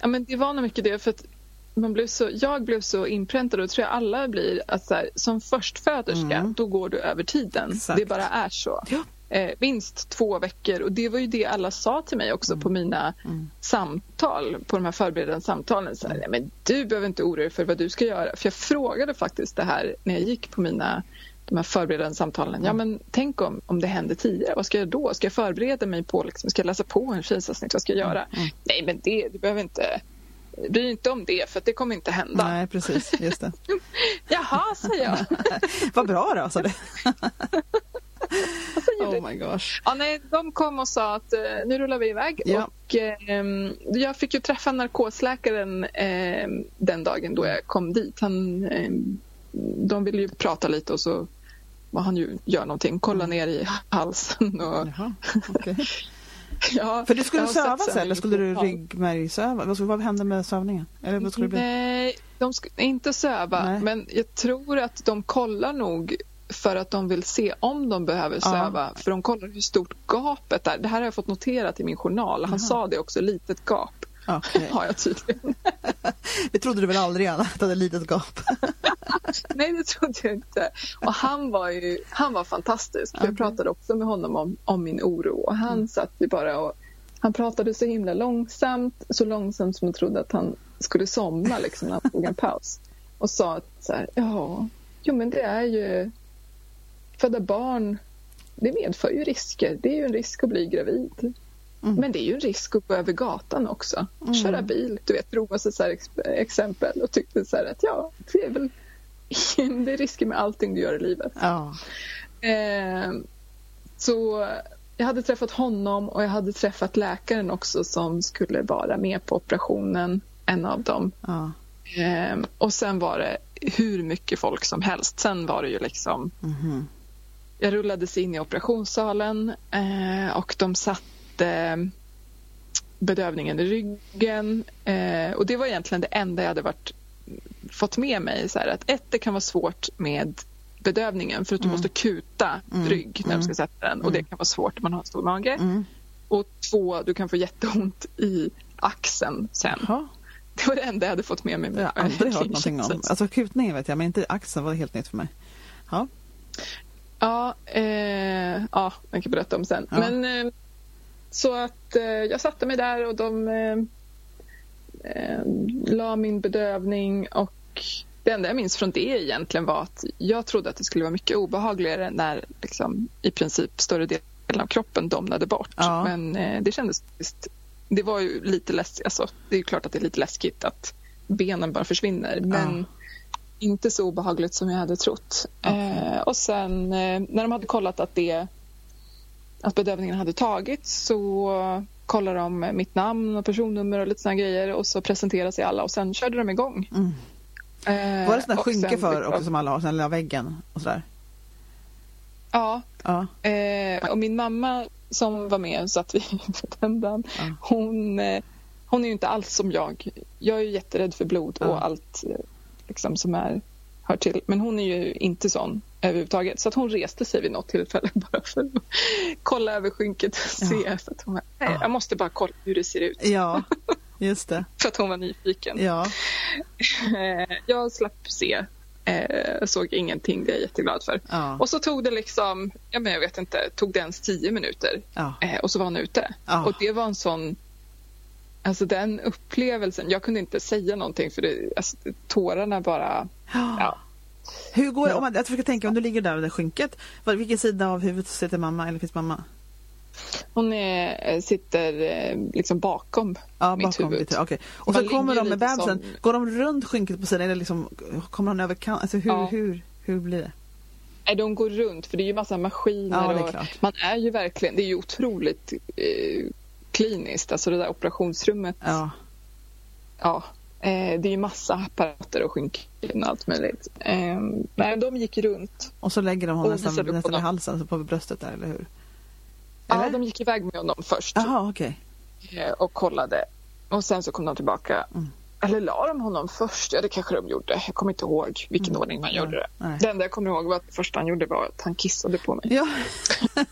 Ja men det var nog mycket det. för att man blev så, jag blev så inpräntad och tror jag alla blir att så här, som förstföderska mm. då går du över tiden. Exakt. Det bara är så. Ja. Eh, minst två veckor och det var ju det alla sa till mig också mm. på mina mm. samtal, på de här förberedande samtalen. Så här, mm. men du behöver inte oroa dig för vad du ska göra. För jag frågade faktiskt det här när jag gick på mina de här förberedande samtalen. Ja, mm. men tänk om, om det händer tidigare, vad ska jag då? Ska jag förbereda mig på, liksom, ska jag läsa på en kejsarsnitt, vad ska jag göra? Mm. Nej, men det, du behöver inte bry inte om det för det kommer inte hända. Nej, precis. Just det. Jaha, säger jag. Vad bra då, sa du. oh my gosh. Ja, nej, de kom och sa att eh, nu rullar vi iväg. Ja. Och, eh, jag fick ju träffa narkosläkaren eh, den dagen då jag kom dit. Han, eh, de ville ju prata lite och så vad han ju gör någonting, kolla mm. ner i halsen. Och Jaha, okay. Ja, För du skulle sövas eller skulle du ryggmärgssöva? Vad, vad hände med sövningen? Eller vad skulle Nej, de ska inte söva. Nej. Men jag tror att de kollar nog för att de vill se om de behöver söva. Ja. För de kollar hur stort gapet är. Det här har jag fått noterat i min journal. Han Aha. sa det också, litet gap. Okay. har jag tydligen. det trodde du väl aldrig Anna, att det hade litet gap? Nej, det trodde jag inte. Och han var ju han var fantastisk. Okay. Jag pratade också med honom om, om min oro och han mm. satt ju bara och han pratade så himla långsamt, så långsamt som jag trodde att han skulle somna liksom, när han tog en paus. Och sa att så här, ja, jo men det är ju föda barn, det medför ju risker. Det är ju en risk att bli gravid. Mm. Men det är ju en risk att gå över gatan också. Mm. Köra bil, du vet, prova så här exempel och tyckte så att ja, det är väl det är risker med allting du gör i livet. Ja. Eh, så jag hade träffat honom och jag hade träffat läkaren också som skulle vara med på operationen, en av dem. Ja. Eh, och sen var det hur mycket folk som helst. Sen var det ju liksom... Mm. Jag rullades in i operationssalen eh, och de satte bedövningen i ryggen. Eh, och det var egentligen det enda jag hade varit fått med mig så här, att ett, det kan vara svårt med bedövningen för att du mm. måste kuta mm. rygg när du ska mm. sätta den och det mm. kan vara svårt om man har en stor mage. Mm. Och två, du kan få jätteont i axeln sen. Jaha. Det var det enda jag hade fått med mig. Jag har aldrig hört någonting om. Alltså kutningen vet jag, men inte axeln var helt nytt för mig. Ja, ja, eh, ja jag kan berätta om sen. Ja. Men eh, så att eh, jag satte mig där och de eh, eh, la min bedövning och det enda jag minns från det egentligen var att jag trodde att det skulle vara mycket obehagligare när liksom, i princip större delen av kroppen domnade bort. Ja. Men eh, det kändes visst, det var ju lite läskigt, alltså, det är klart att det är lite läskigt att benen bara försvinner men ja. inte så obehagligt som jag hade trott. Okay. Eh, och sen eh, när de hade kollat att det att bedövningen hade tagits så kollar de mitt namn och personnummer och lite såna grejer och så presenterar sig alla och sen körde de igång. Mm. Eh, var det sådana skynke för också som alla har, sen la väggen och sådär? Ja. ja. Eh, och min mamma som var med så att vi vändan, ja. hon, eh, hon är ju inte alls som jag. Jag är ju jätterädd för blod ja. och allt eh, liksom, som är hör till. Men hon är ju inte sån överhuvudtaget. Så att hon reste sig vid något tillfälle bara för att kolla över skynket och se. Ja. För att hon, nej, Jag måste bara kolla hur det ser ut. Ja, just det. för att hon var nyfiken. Ja. jag slapp se Eh, såg ingenting, det är jag jätteglad för. Ja. Och så tog det liksom, ja men jag vet inte, tog det ens tio minuter ja. eh, och så var han ute. Ja. Och det var en sån, alltså den upplevelsen, jag kunde inte säga någonting för det, alltså, tårarna bara, ja. Hur går det, om man, jag försöker tänka om du ligger där det skynket, vilken sida av huvudet sitter mamma eller finns mamma? Hon är, eh, sitter eh, liksom bakom, ja, mitt bakom huvud. okay. Och så kommer de med bebisen. Som... Går de runt skynket på sidan eller liksom, kommer hon över kanten? Alltså hur, ja. hur, hur blir det? Nej, de går runt för det är ju massa maskiner. Ja, och man är ju verkligen, det är ju otroligt eh, kliniskt, alltså det där operationsrummet. Ja. Ja, det är ju massa apparater och skynken och allt möjligt. Eh, nej, de gick runt. Och så lägger de honom nästan, nästan vid halsen, alltså på bröstet där, eller hur? Ja, de gick iväg med honom först. Aha, okay. Eh, och kollade. Och sen så kom de tillbaka. Mm. Eller la de honom först? Ja, det kanske de gjorde. Jag kommer inte ihåg vilken mm. ordning man gjorde det. Nej. Det enda jag kommer ihåg var att det första han gjorde var att han kissade på mig. Ja.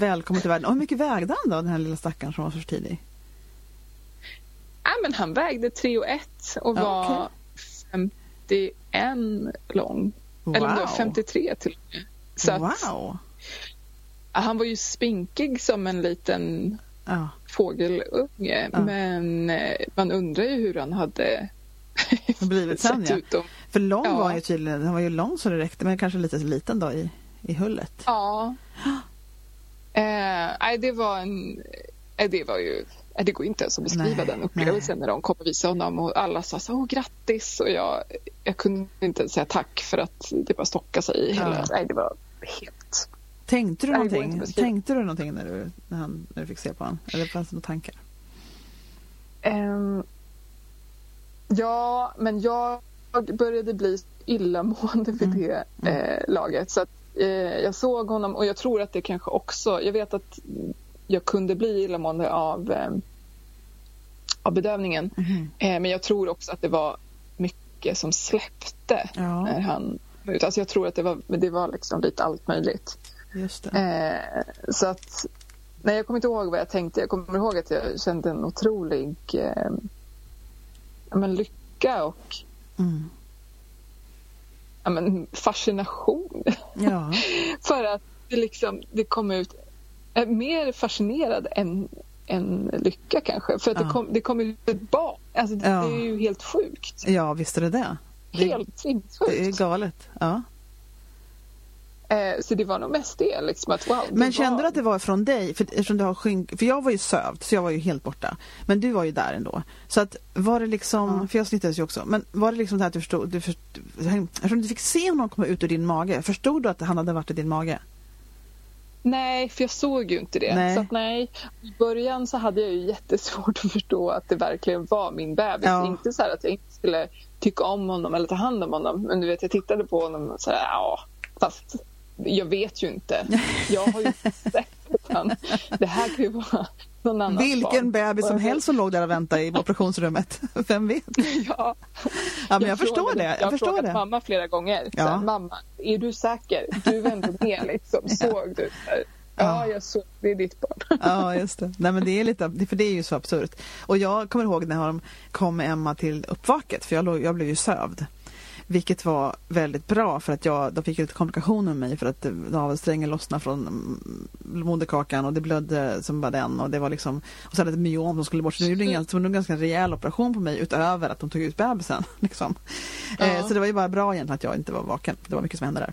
Välkommen till världen. Och hur mycket vägde han då, den här lilla stackaren som var så tidig? Ja, men han vägde 3 och 1 och var okay. 51 lång. Wow. Eller om det var 53 till och med. Så wow. Att, han var ju spinkig som en liten ja. fågelunge ja. men eh, man undrar ju hur han hade blivit sen ja. Ut För lång ja. var han ju tydligen, han var ju lång så det räckte men kanske lite liten då i, i hullet. Ja. eh, det var en, eh, det var ju det går inte ens att beskriva nej, den upplevelsen nej. när de kom och visade honom och alla sa så åh grattis och jag, jag kunde inte säga tack för att det bara stockade sig i hela, ja. nej det var helt Tänkte du någonting, Tänkte du någonting när du, när, han, när du fick se på honom? Eller fanns det några tankar? Um, ja, men jag började bli illamående vid mm. det mm. eh, laget. Så att, eh, jag såg honom och jag tror att det kanske också... Jag vet att jag kunde bli illamående av, eh, av bedövningen. Mm. Eh, men jag tror också att det var mycket som släppte ja. när han Alltså jag tror att det var, det var liksom lite allt möjligt. Just eh, så att, nej, jag kommer inte ihåg vad jag tänkte. Jag kommer ihåg att jag kände en otrolig eh, men, lycka och mm. ja, men, fascination. Ja. För att det, liksom, det kom ut är mer fascinerad än, än lycka kanske. För att ja. det, kom, det kom ut ett barn. Alltså, det, ja. det, är ju helt sjukt. Ja, visst är det det. Helt sinnessjukt. Det är galet. Ja. Eh, så det var nog mest det. Liksom, att, wow, men kände var... du att det var från dig? För, eftersom du har skynk... för jag var ju sövd så jag var ju helt borta. Men du var ju där ändå. Så att var det liksom, mm. för jag snittades ju också. Men var det liksom det här att du förstod, du förstod, eftersom du fick se honom komma ut ur din mage. Förstod du att han hade varit i din mage? Nej, för jag såg ju inte det. Nej. Så att, nej, I början så hade jag ju jättesvårt att förstå att det verkligen var min bebis. Ja. Inte så att jag inte skulle tycka om honom eller ta hand om honom. Men du vet, jag tittade på honom och så här, ja, fast jag vet ju inte. Jag har ju inte sett utan det här kan ju vara Vilken barn. bebis som helst som låg där och väntade i operationsrummet. Vem vet? Ja, ja men jag, jag förstår frågade, det. Jag, jag förstår har frågat mamma flera gånger. Ja. Så, mamma, är du säker? Du vände ner liksom. Ja. Såg du? Ja, jag såg. Det är ditt barn. Ja, just det. Nej, men det är lite, för det är ju så absurt. Och jag kommer ihåg när de kom Emma till uppvaket, för jag, låg, jag blev ju sövd. Vilket var väldigt bra för att jag, de fick lite komplikationer med mig för att navelsträngen lossnade från mm, moderkakan och det blödde som bara den och det var liksom och så hade ett myom som skulle bort. Så de gjorde en ganska, en ganska rejäl operation på mig utöver att de tog ut bebisen. Liksom. Ja. Eh, så det var ju bara bra egentligen att jag inte var vaken. Det var mycket som hände där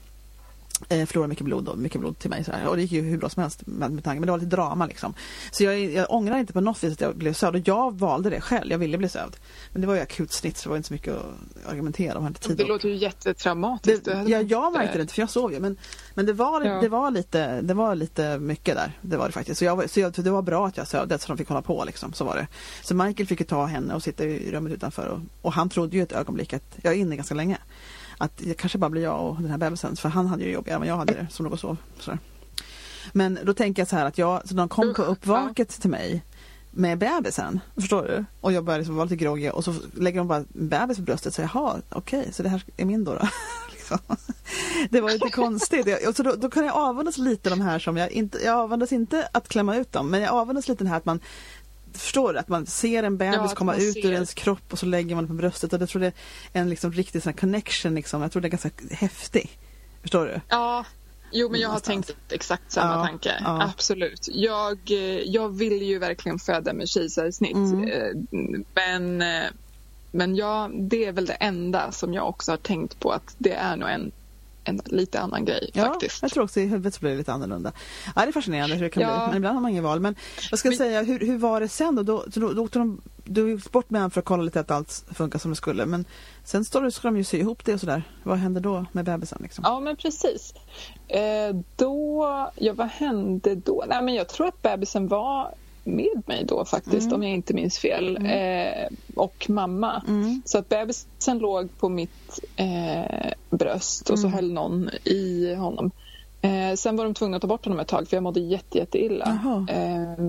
eh, förlorade mycket blod och mycket blod till mig. Så här. Och det gick ju hur bra som helst med, med tanke, men det var lite drama liksom. Så jag, jag ångrar inte på något vis att jag blev sövd och jag valde det själv. Jag ville bli sövd. Men det var ju akut snitt så det var inte så mycket att argumentera om. Det och... låter ju jättetraumatiskt. Det, ja, jag märkte det inte för jag sov ju. Men, men det, var, ja. det, var lite, det var lite mycket där. Det var det faktiskt. Så, jag, så jag, det var bra att jag sövde så de fick hålla på liksom. Så var det. Så Michael fick ju ta henne och sitta i rummet utanför. Och, och han trodde ju ett ögonblick att jag är inne ganska länge att det kanske bara blir jag och den här bebisen. För han hade ju än vad jag hade det, som låg och sov. Men då tänker jag så här att jag, så de kom på uppvaket till mig med bebisen. Förstår du? Och jag började liksom vara lite groggy och så lägger de bara bebis på bröstet så jaha, okej, okay, så det här är min då. då. liksom. Det var lite konstigt. Och så då, då kan jag avundas lite de här som jag inte, jag avundas inte att klämma ut dem, men jag avundas lite den här att man Förstår du? Att man ser en bebis ja, komma ut ser. ur ens kropp och så lägger man det på bröstet och jag tror det är en liksom riktig sån connection liksom. Jag tror det är ganska häftig. Förstår du? Ja, Jo, men jag har tänkt exakt samma ja, tanke. Ja. Absolut. Jag, eh, jag vill ju verkligen föda med kejsarsnitt. Mm. Eh, men, eh, men ja, det är väl det enda som jag också har tänkt på att det är nog en en lite annan grej ja, faktiskt. Jag tror också i huvudet så blir det lite annorlunda. Ja, det är fascinerande hur det kan ja. bli, men ibland har man inget val. Men jag ska men... säga, hur, hur var det sen då? Då, då, då åkte de, du gick bort med honom för att kolla lite att allt funkar som det skulle. Men sen står det, ska de ju sy ihop det och sådär. Vad hände då med bebisen? Liksom? Ja, men precis. Eh, då, ja vad hände då? Nej, men jag tror att bebisen var med mig då faktiskt, mm. om jag inte minns fel. Mm. Eh, och mamma. Mm. Så att bebisen låg på mitt eh, bröst och så mm. höll någon i honom. Eh, sen var de tvungna att ta bort honom ett tag för jag mådde jätte, jätteilla. Eh,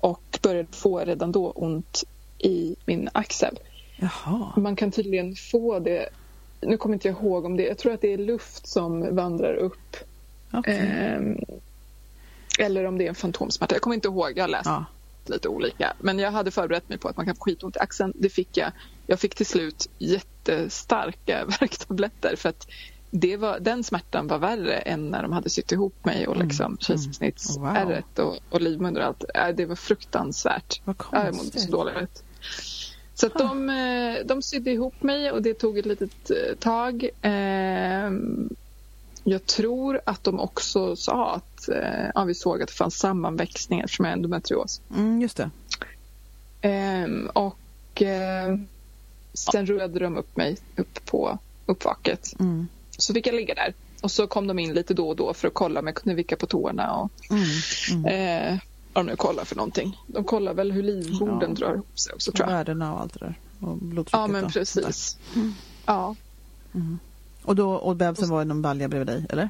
och började få redan då ont i min axel. Jaha. Man kan tydligen få det, nu kommer inte jag ihåg om det, jag tror att det är luft som vandrar upp. Okay. Ehm, eller om det är en fantomsmärta. Jag kommer inte ihåg. Jag har läst ja. lite olika. Men jag hade förberett mig på att man kan få skitont i axeln. Det fick jag. Jag fick till slut jättestarka värktabletter för att det var, den smärtan var värre än när de hade sytt ihop mig och mm. liksom mm. kejsarsnittsärret wow. och, och livmoder och allt. Det var fruktansvärt. Vad jag mådde så dåligt. Så att de, eh, de sydde ihop mig och det tog ett litet eh, tag. Jag tror att de också sa att eh, ja, vi såg att det fanns sammanväxningar som är endometrios. Mm, just det. Ehm, och eh, sen rullade de upp mig upp på uppvaket. Mm. Så fick jag ligga där. Och så kom de in lite då och då för att kolla om jag kunde vicka på tårna och mm, mm. Eh, vad de nu kollar för någonting. De kollar väl hur livmodern ja. drar ihop sig också tror jag. Värdena och allt det där. Och blodtrycket. Ja men precis. Ja. Mm. Och, då, och bebisen var i någon balja bredvid dig, eller?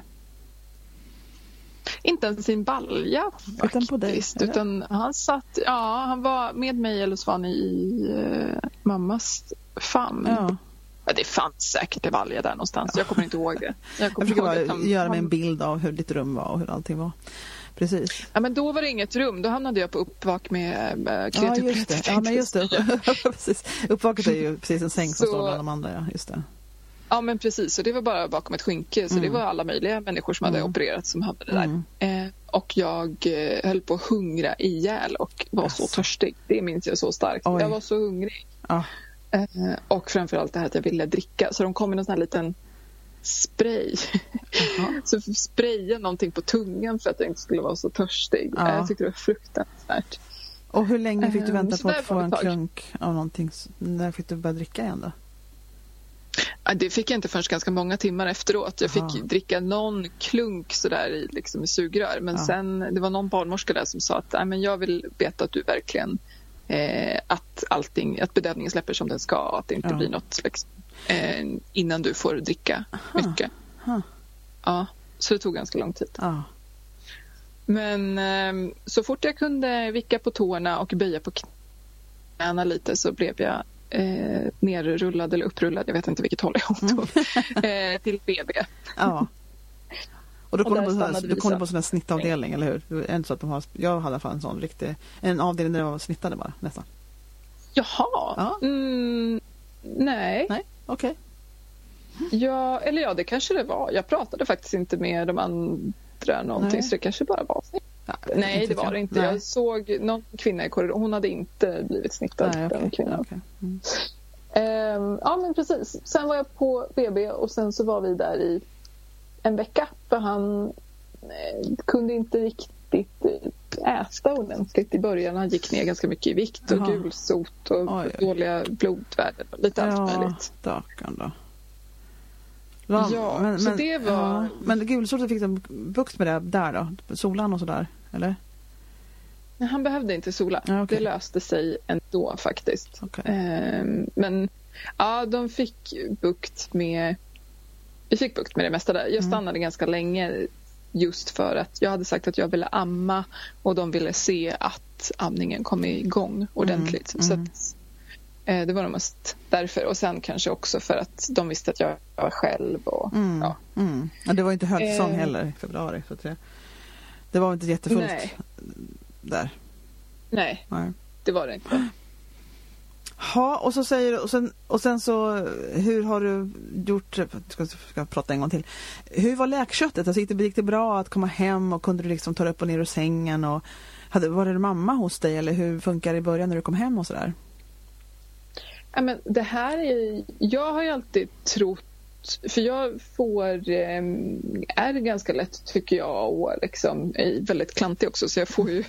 Inte ens i en balja faktiskt. Utan på dig? Utan han satt, ja han var med mig eller så var ni i uh, mammas famn. Ja. Ja, det fanns säkert en balja där någonstans. Jag kommer inte ihåg det. Jag, jag försöker bara han, göra mig en bild av hur ditt rum var och hur allting var. Precis. Ja, men då var det inget rum. Då hamnade jag på uppvak med äh, Ja, just det. Ja, men just det. precis. Uppvaket är ju precis en säng som så... står bland de andra. Ja, just det. Ja men precis, och det var bara bakom ett skynke så mm. det var alla möjliga människor som hade mm. opererat som hamnade där. Mm. Eh, och jag eh, höll på att hungra ihjäl och var yes. så törstig. Det minns jag så starkt. Oj. Jag var så hungrig. Ah. Eh, och framförallt det här att jag ville dricka. Så de kom med en sån här liten spray. så spraya någonting på tungan för att jag inte skulle vara så törstig. Ja. Jag tyckte det var fruktansvärt. Och hur länge fick du vänta på att få en klunk av någonting? När fick du börja dricka igen då? Det fick jag inte förrän ganska många timmar efteråt. Jag fick Aha. dricka någon klunk sådär i, liksom, i sugrör. Men ja. sen, det var någon barnmorska där som sa att men jag vill veta att du verkligen eh, att, allting, att bedövningen släpper som den ska. Att det inte ja. blir något liksom, eh, innan du får dricka Aha. mycket. Aha. Ja, så det tog ganska lång tid. Men eh, så fort jag kunde vicka på tårna och böja på knäna lite så blev jag eh, nerrullad eller upprullad, jag vet inte vilket håll jag tog, mm. eh, till BB. Ja. Och då kom du på, du kom på sån här snittavdelning, eller hur? Inte så att de har, jag hade i alla fall en sån riktig, en avdelning där det var snittade bara, nästan. Jaha, ja. Mm, nej. Nej, okej. Okay. Ja, eller ja, det kanske det var. Jag pratade faktiskt inte med de andra någonting, nej. så det kanske bara var snitt. Nej, det var det inte. Nej. Jag såg någon kvinna i korridoren. Hon hade inte blivit snittad. Nej, okay. kvinnan. Okay. Mm. Um, ja, men precis. Sen var jag på BB och sen så var vi där i en vecka. För han eh, kunde inte riktigt äta ordentligt i början. Han gick ner ganska mycket i vikt och Aha. gulsot och Oj. dåliga blodvärden. Lite allt ja, möjligt. Stackarn då. Ja, men, så men, det var... Ja, men gulsotet fick de bukt med det där då? Solan och sådär, eller? Nej, han behövde inte sola. Ja, okay. Det löste sig ändå faktiskt. Okay. Ehm, men ja, de fick bukt med... Vi fick bukt med det mesta där. Jag mm. stannade mm. ganska länge just för att jag hade sagt att jag ville amma och de ville se att amningen kom igång ordentligt. Mm, så mm. Att, eh, det var nog mest därför. Och sen kanske också för att de visste att jag var själv. Och, mm, ja. Mm. ja. det var inte högsäsong eh, heller i februari. Så det, det var inte jättefullt nej. där. Nej, nej, det var det inte. Ja, och så säger och sen, och sen så hur har du gjort, ska, ska prata en gång till. Hur var läkköttet? Alltså, gick, det, gick det bra att komma hem och kunde du liksom ta upp och ner ur sängen och hade, var det mamma hos dig eller hur funkar det i början när du kom hem och sådär? Ja, men det här är, jag har ju alltid trott för jag får eh, är ganska lätt tycker jag och liksom är väldigt klantig också så jag får ju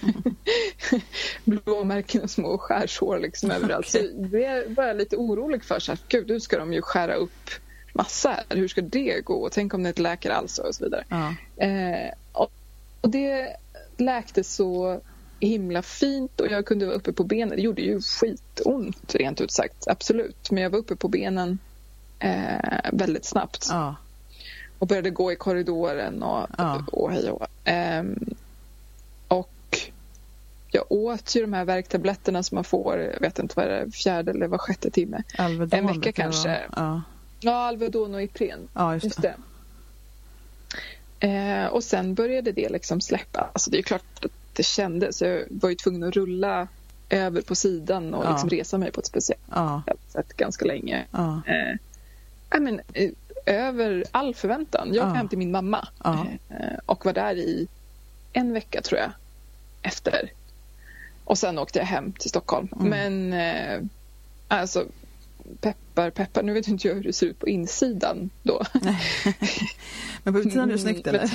blåmärken och små skärsår liksom okay. överallt. Så det var jag lite orolig för. Så här, Gud, nu ska de ju skära upp massa här. Hur ska det gå? Tänk om det inte läker alls och så vidare. Ja. Eh, och, och det läkte så himla fint och jag kunde vara uppe på benen. Det gjorde ju skitont rent ut sagt, absolut. Men jag var uppe på benen eh, väldigt snabbt. Ja. Och började gå i korridoren och, ja. och hej och eh, Och jag åt ju de här värktabletterna som man får, jag vet inte vad det är, fjärde eller var sjätte timme. Alvedon, en vecka kanske. Ja. ja, Alvedon och Ipren. Ja, just, just det. det. Eh, och sen började det liksom släppa. Alltså det är klart att det kändes. Jag var ju tvungen att rulla över på sidan och ja. liksom resa mig på ett speciellt ja. sätt ganska länge. Ja. Eh, men, eh, över all förväntan. Jag kom hem till min mamma eh, och var där i en vecka tror jag efter. Och sen åkte jag hem till Stockholm. Mm. Men eh, alltså peppar, peppar. Nu vet inte jag hur det ser ut på insidan då. Men på utsidan är det snyggt eller?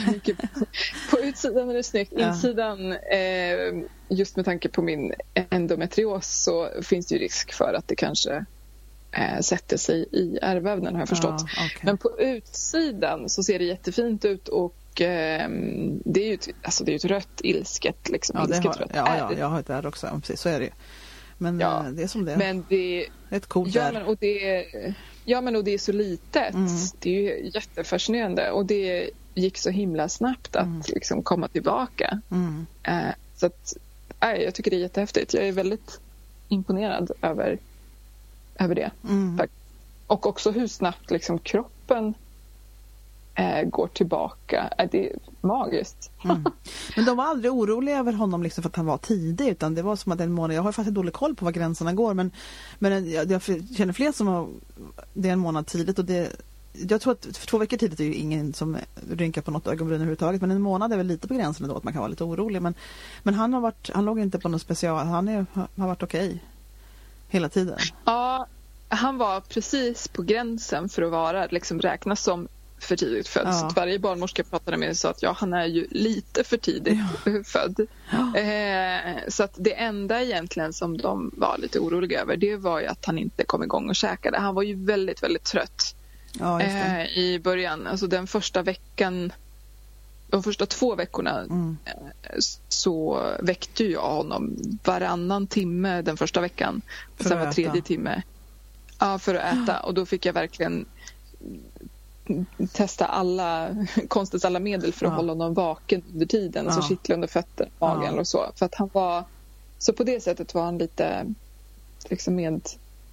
på utsidan är det snyggt. Insidan, eh, just med tanke på min endometrios så finns det ju risk för att det kanske eh, sätter sig i ärrvävnaden har jag förstått. Ah, okay. Men på utsidan så ser det jättefint ut och eh, det är ju ett, alltså det är ett rött ilsket, liksom, ja, ilsket har, rött ja, ja, jag har ett ärr också, precis så är det ju. Men ja, eh, det är som det är. Men det, ett coolt ja, men, och det, ja, men och det är så litet. Mm. Det är ju jättefascinerande och det gick så himla snabbt att mm. liksom, komma tillbaka. Mm. Eh, så att, äh, jag tycker det är jättehäftigt. Jag är väldigt imponerad över över det. Mm. Och också hur snabbt liksom kroppen eh, går tillbaka. Eh, det är magiskt. Mm. Men de var aldrig oroliga över honom liksom för att han var tidig utan det var som att en månad, jag har faktiskt dålig koll på var gränserna går men, men jag, jag känner fler som har det är en månad tidigt och det jag tror att två veckor tidigt är ju ingen som rynkar på något ögonbryn överhuvudtaget men en månad är väl lite på gränsen då att man kan vara lite orolig men, men han har varit, han låg inte på något special, han är, har varit okej. Okay hela tiden? Ja, han var precis på gränsen för att vara, liksom räknas som för tidigt född. Ja. Så varje barnmorska pratade med sa att ja, han är ju lite för tidigt ja. född. Ja. Eh, så att det enda egentligen som de var lite oroliga över det var ju att han inte kom igång och käkade. Han var ju väldigt, väldigt trött eh, i början. Alltså den första veckan de första två veckorna mm. Eh, så väckte jag honom varannan timme den första veckan. För sen var tredje timme ja, för att äta. Och då fick jag verkligen testa alla konstens alla medel för att ja. hålla honom vaken under tiden. Ja. Alltså kittla under fötter, magen ja. och så. För att han var, så på det sättet var han lite liksom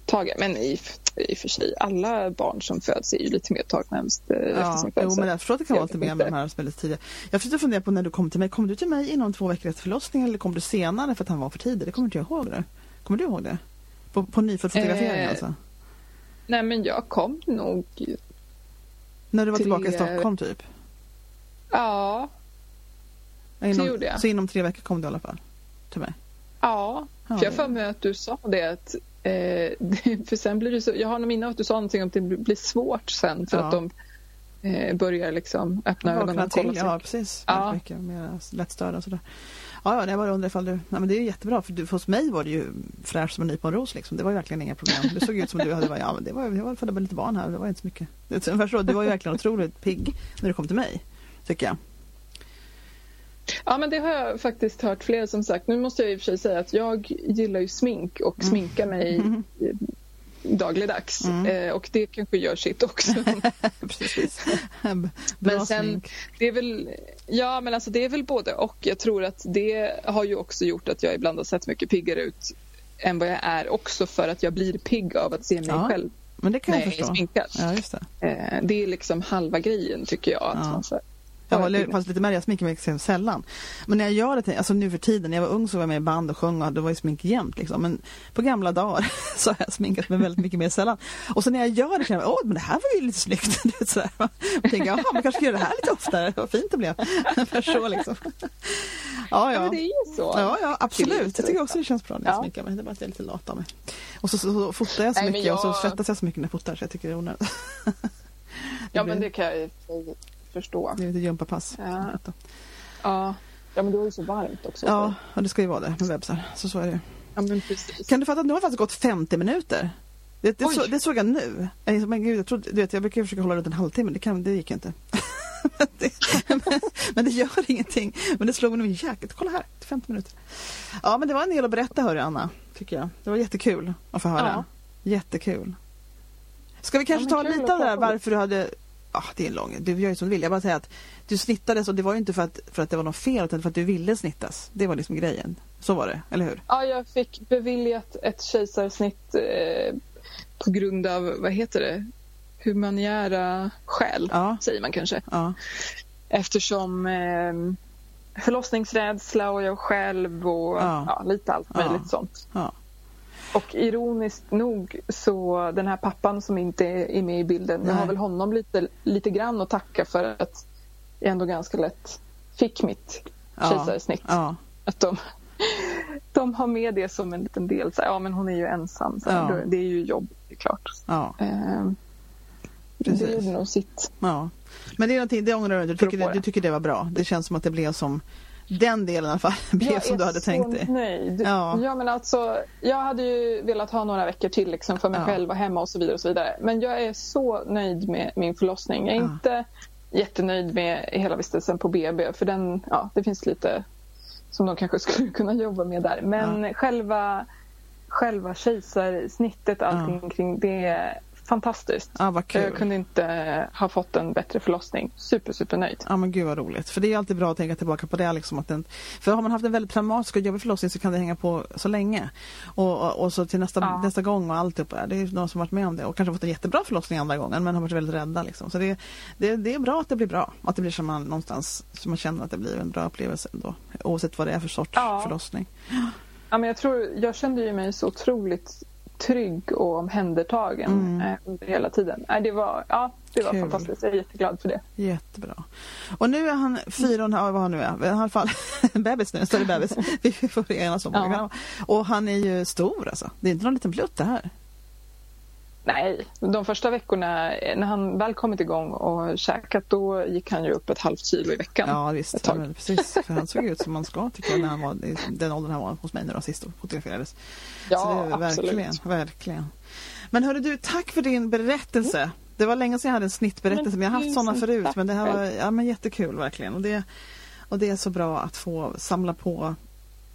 medtagen. Men i i och för sig. Alla barn som föds är ju lite mer tacknämst eh, ja, efter Jo, men jag förstår att det kan vara lite mer med de här som är lite tidiga. Jag försökte fundera på när du kom till mig. Kom du till mig inom två veckor efter förlossningen eller kom du senare för att han var för tidig? Det kommer inte jag ihåg. Det. Kommer du ihåg det? På, på nyfödd fotografering eh, alltså? Nej, men jag kom nog... När du var tillbaka i Stockholm typ? Ja, inom, det gjorde jag. Så inom tre veckor kom du i alla fall? Till mig? Ja, för jag får mig att du sa det att Eh, för sen blir det så, jag har nog minne av att du sa någonting om att det blir svårt sen för ja. att de eh, börjar liksom öppna ögonen och kolla till, Ja, precis. Ja. Mycket mer lättstörda och sådär. Ja, ja, jag bara undrar ifall du... Nej, men det är jättebra för, du, för hos mig var det ju fräsch som en nyponros liksom. Det var ju verkligen inga problem. Det såg ut som du hade... Ja, men det var, jag var födde lite barn här. Det var inte så mycket. Du var ju verkligen otroligt pigg när du kom till mig, tycker jag. Ja, men det har jag faktiskt hört flera som sagt. Nu måste jag i och för sig säga att jag gillar ju smink och mm. sminkar mig mm. dagligdags. Mm. Eh, och det kanske gör sitt också. Precis. men sen, det är väl, ja men alltså det är väl både och. Jag tror att det har ju också gjort att jag ibland har sett mycket piggare ut än vad jag är också för att jag blir pigg av att se mig ja, själv men det kan när jag, jag är sminkad. Ja, det. Eh, det är liksom halva grejen tycker jag. Att ja. man får, jag håller fast lite med jag sminkar mig extremt sällan. Men när jag gör det, alltså nu för tiden, när jag var ung så var jag med i band och sjöng och det var ju smink jämt liksom. Men på gamla dagar så har jag sminkat mig väldigt mycket mer sällan. Och så när jag gör det känner jag, åh men det här var ju lite snyggt. Det sådär. Man tänker, jaha man kanske ska göra det här lite oftare, vad fint det blev. För så liksom. Ja, ja. ja men det är ju så. Ja, ja absolut. Jag tycker också det känns bra när jag ja. sminkar mig. Det är bara att jag är lite lat av mig. Och så, så, så fotar jag så Nej, mycket jag... och så svettas jag så mycket när jag fotar så jag tycker det är onödigt. ja men det kan jag förstå. Det är lite gympapass. Ja. ja. Ja, men då är det så varmt också. Ja, och det ska ju vara det med webbsar. Så så är det. Ja, men precis. Kan du fatta att nu har det faktiskt gått 50 minuter? Det, det, så, det såg jag nu. Jag, men gud, jag, trodde, du vet, jag brukar försöka hålla runt en halvtimme, det, kan, det gick inte. men, det, men, men, det gör ingenting. Men det slog mig, jäkligt, kolla här, 50 minuter. Ja, men det var en del att berätta, hörru Anna, tycker jag. Det var jättekul att få höra. Ja. Jättekul. Ska vi kanske ja, ta lite av det här varför du hade ah, det är en lång, du gör ju som du vill. Jag bara säger att du snittades och det var ju inte för att, för att det var något fel utan för att du ville snittas. Det var liksom grejen. Så var det, eller hur? Ja, jag fick beviljat ett kejsarsnitt eh, på grund av, vad heter det, humaniära skäl, ja. säger man kanske. Ja. Eftersom eh, förlossningsrädsla och jag själv och ja lite allt möjligt sånt. Och ironiskt nog så den här pappan som inte är med i bilden, Nej. jag har väl honom lite, lite grann att tacka för att jag ändå ganska lätt fick mitt ja. kejsarsnitt. Ja. Att de, de har med det som en liten del. Så, ja men hon är ju ensam. Så, ja. Det är ju jobb, det är klart. Ja. Eh, det gjorde nog sitt. Ja. Men det är någonting, det ångrar du, du tycker, du tycker det var bra. Det känns som att det blev som den delen i alla fall blev som du hade tänkt dig. Nöjd. Ja. ja. men alltså, jag hade ju velat ha några veckor till liksom, för mig ja. själv och hemma och så vidare. och så vidare. Men jag är så nöjd med min förlossning. Jag är ja. inte jättenöjd med hela vistelsen på BB för den, ja, det finns lite som de kanske skulle kunna jobba med där. Men själva själva kejsarsnittet, allting kring det fantastiskt. Ja, vad kul. Jag kunde inte ha fått en bättre förlossning. Super, super nöjd. Ja men gud vad roligt. För det är alltid bra att tänka tillbaka på det. Liksom, att den, för har man haft en väldigt traumatisk och jobbig förlossning så kan det hänga på så länge. Och, och, och så till nästa, ja. nästa gång och allt Det är någon som varit med om det och kanske fått en jättebra förlossning andra gången men har varit väldigt rädda. Liksom. Så det, det, det är bra att det blir bra. Att det blir som man någonstans som man känner att det blir en bra upplevelse ändå. Oavsett vad det är för sorts ja. förlossning. Ja, men jag, tror, jag kände ju mig så otroligt trygg och omhändertagen mm. Eh, under hela tiden. det var, ja, det var fantastiskt. Jag är jätteglad för det. Jättebra. Och nu är han fyra och en halv, vad han nu är, i alla fall bebis nu, större bebis. Vi får enas om ja. Och han är ju stor alltså. Det är inte någon liten plutt det här. Nej, de första veckorna när han väl kommit igång och käkat då gick han ju upp ett halvt kilo i veckan. Ja visst, ja, precis. För han såg ut som man ska tycker jag när han var i den åldern han var hos mig när de sist fotograferades. Ja, Så det, absolut. Verkligen, verkligen. Men hörru du, tack för din berättelse. Mm. Det var länge sedan jag hade en snittberättelse men, men jag har haft sådana förut. Men det här var ja, men jättekul verkligen. Och det, och det är så bra att få samla på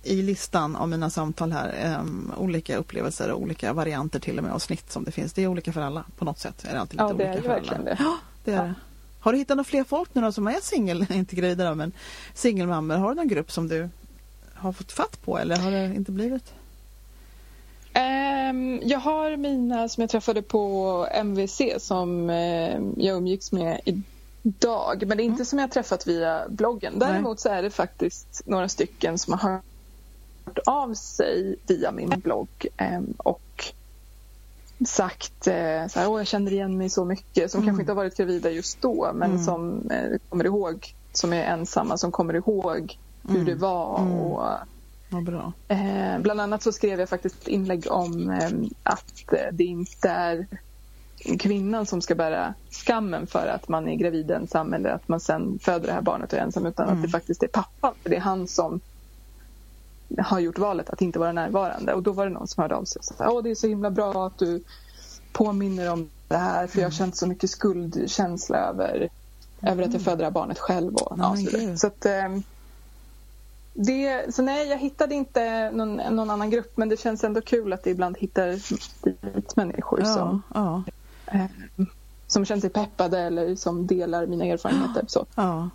i listan av mina samtal här um, olika upplevelser och olika varianter till och med av snitt som det finns. Det är olika för alla på något sätt. Är det alltid lite ja, det olika är för verkligen alla. det. Ja, det är ja. det. Har du hittat några fler folk nu då som är singel, inte gravida men singelmammor? Har du någon grupp som du har fått fatt på eller har det inte blivit? Um, jag har mina som jag träffade på MVC som uh, jag umgicks med idag. Men det är inte mm. som jag träffat via bloggen. Däremot Nej. så är det faktiskt några stycken som har av sig via min blogg ehm, och sagt eh, så här, Åh, jag känner igen mig så mycket som mm. kanske inte har varit gravida just då men mm. som eh, kommer ihåg, som är ensamma, som kommer ihåg hur mm. det var. Mm. Och, ja, bra. Eh, bland annat så skrev jag faktiskt ett inlägg om eh, att det inte är kvinnan som ska bära skammen för att man är gravid ensam eller att man sen föder det här barnet och är ensam utan att det mm. faktiskt är pappan. För det är han som har gjort valet att inte vara närvarande. Och då var det någon som hörde av sig och sa Åh, det är så himla bra att du påminner om det här för jag har mm. känt så mycket skuldkänsla över, mm. över att jag mm. föder det här barnet själv. Och, ja, så att, eh, det, så nej, jag hittade inte någon, någon, annan grupp men det känns ändå kul att det ibland hittar dit människor ja, som, ja. Eh, som känner sig peppade eller som delar mina erfarenheter. Så. Ja.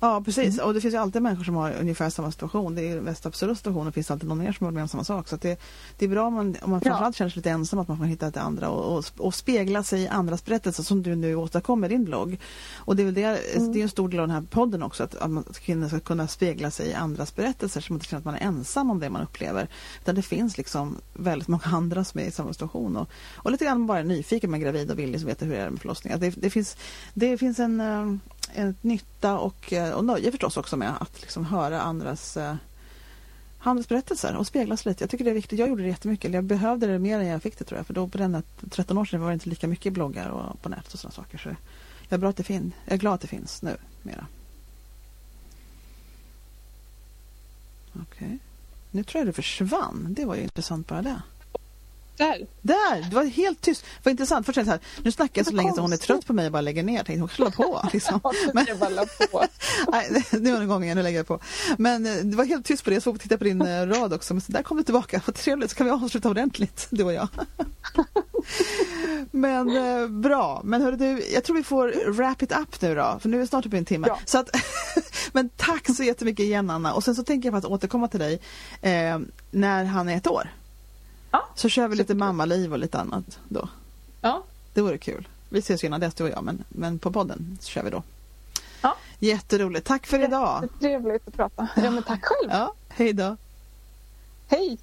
Ja, precis. Mm. Och det finns ju alltid människor som har ungefär samma situation. Det är den mest absurda situationen. finns alltid någon mer som har med om samma sak. Så det, det är bra om man, om man framförallt känner sig lite ensam att man får hitta det andra och, och, och, spegla sig i andras berättelser som du nu åstadkommer i din blogg. Och det är väl det, mm. det är en stor del av den här podden också att, att kvinnor ska kunna spegla sig i andras berättelser så man inte känner att man är ensam om det man upplever. Utan det finns liksom väldigt många andra som är i samma situation. Och, och lite grann bara nyfiken med gravid och villig som vet hur det är med förlossningar. Det, det, finns, det finns en eh, Eh, en nytta och, eh, och nöje förstås också med att liksom höra andras eh, handelsberättelser och speglas lite. Jag tycker det är viktigt. Jag gjorde det jättemycket. Jag behövde det mer än jag fick det tror jag. För då på den 13 år sedan var det inte lika mycket bloggar och på nätet och sådana saker. Så jag är, bra att det fin jag är glad att det finns nu mera. Okej. Okay. Nu tror jag det försvann. Det var ju intressant bara det. Där! Där! Det var helt tyst. Vad intressant. Först så här, nu snackar jag så länge så hon är trött på mig och bara lägger ner. Jag tänkte hon slå på. Liksom. Men, på. nej, det var den gången, nu lägger jag på. Men eh, det var helt tyst på det. Jag såg titta på din eh, rad också. Men så där kom du tillbaka. Vad trevligt. Så kan vi avsluta ordentligt, du och jag. Men eh, bra. Men hörru du, jag tror vi får wrap it up nu då. För nu är det snart uppe i en timme. Ja. Så att, men tack så jättemycket igen Anna. Och sen så tänker jag på att återkomma till dig eh, när han är ett år. Ja, så kör vi lite mammaliv och lite annat då. Ja. Det vore kul. Vi ses ju innan dess du och jag men, men på podden kör vi då. Ja. Jätteroligt. Tack för idag. Trevligt att prata. Ja men tack själv. Ja, hej då. Hej.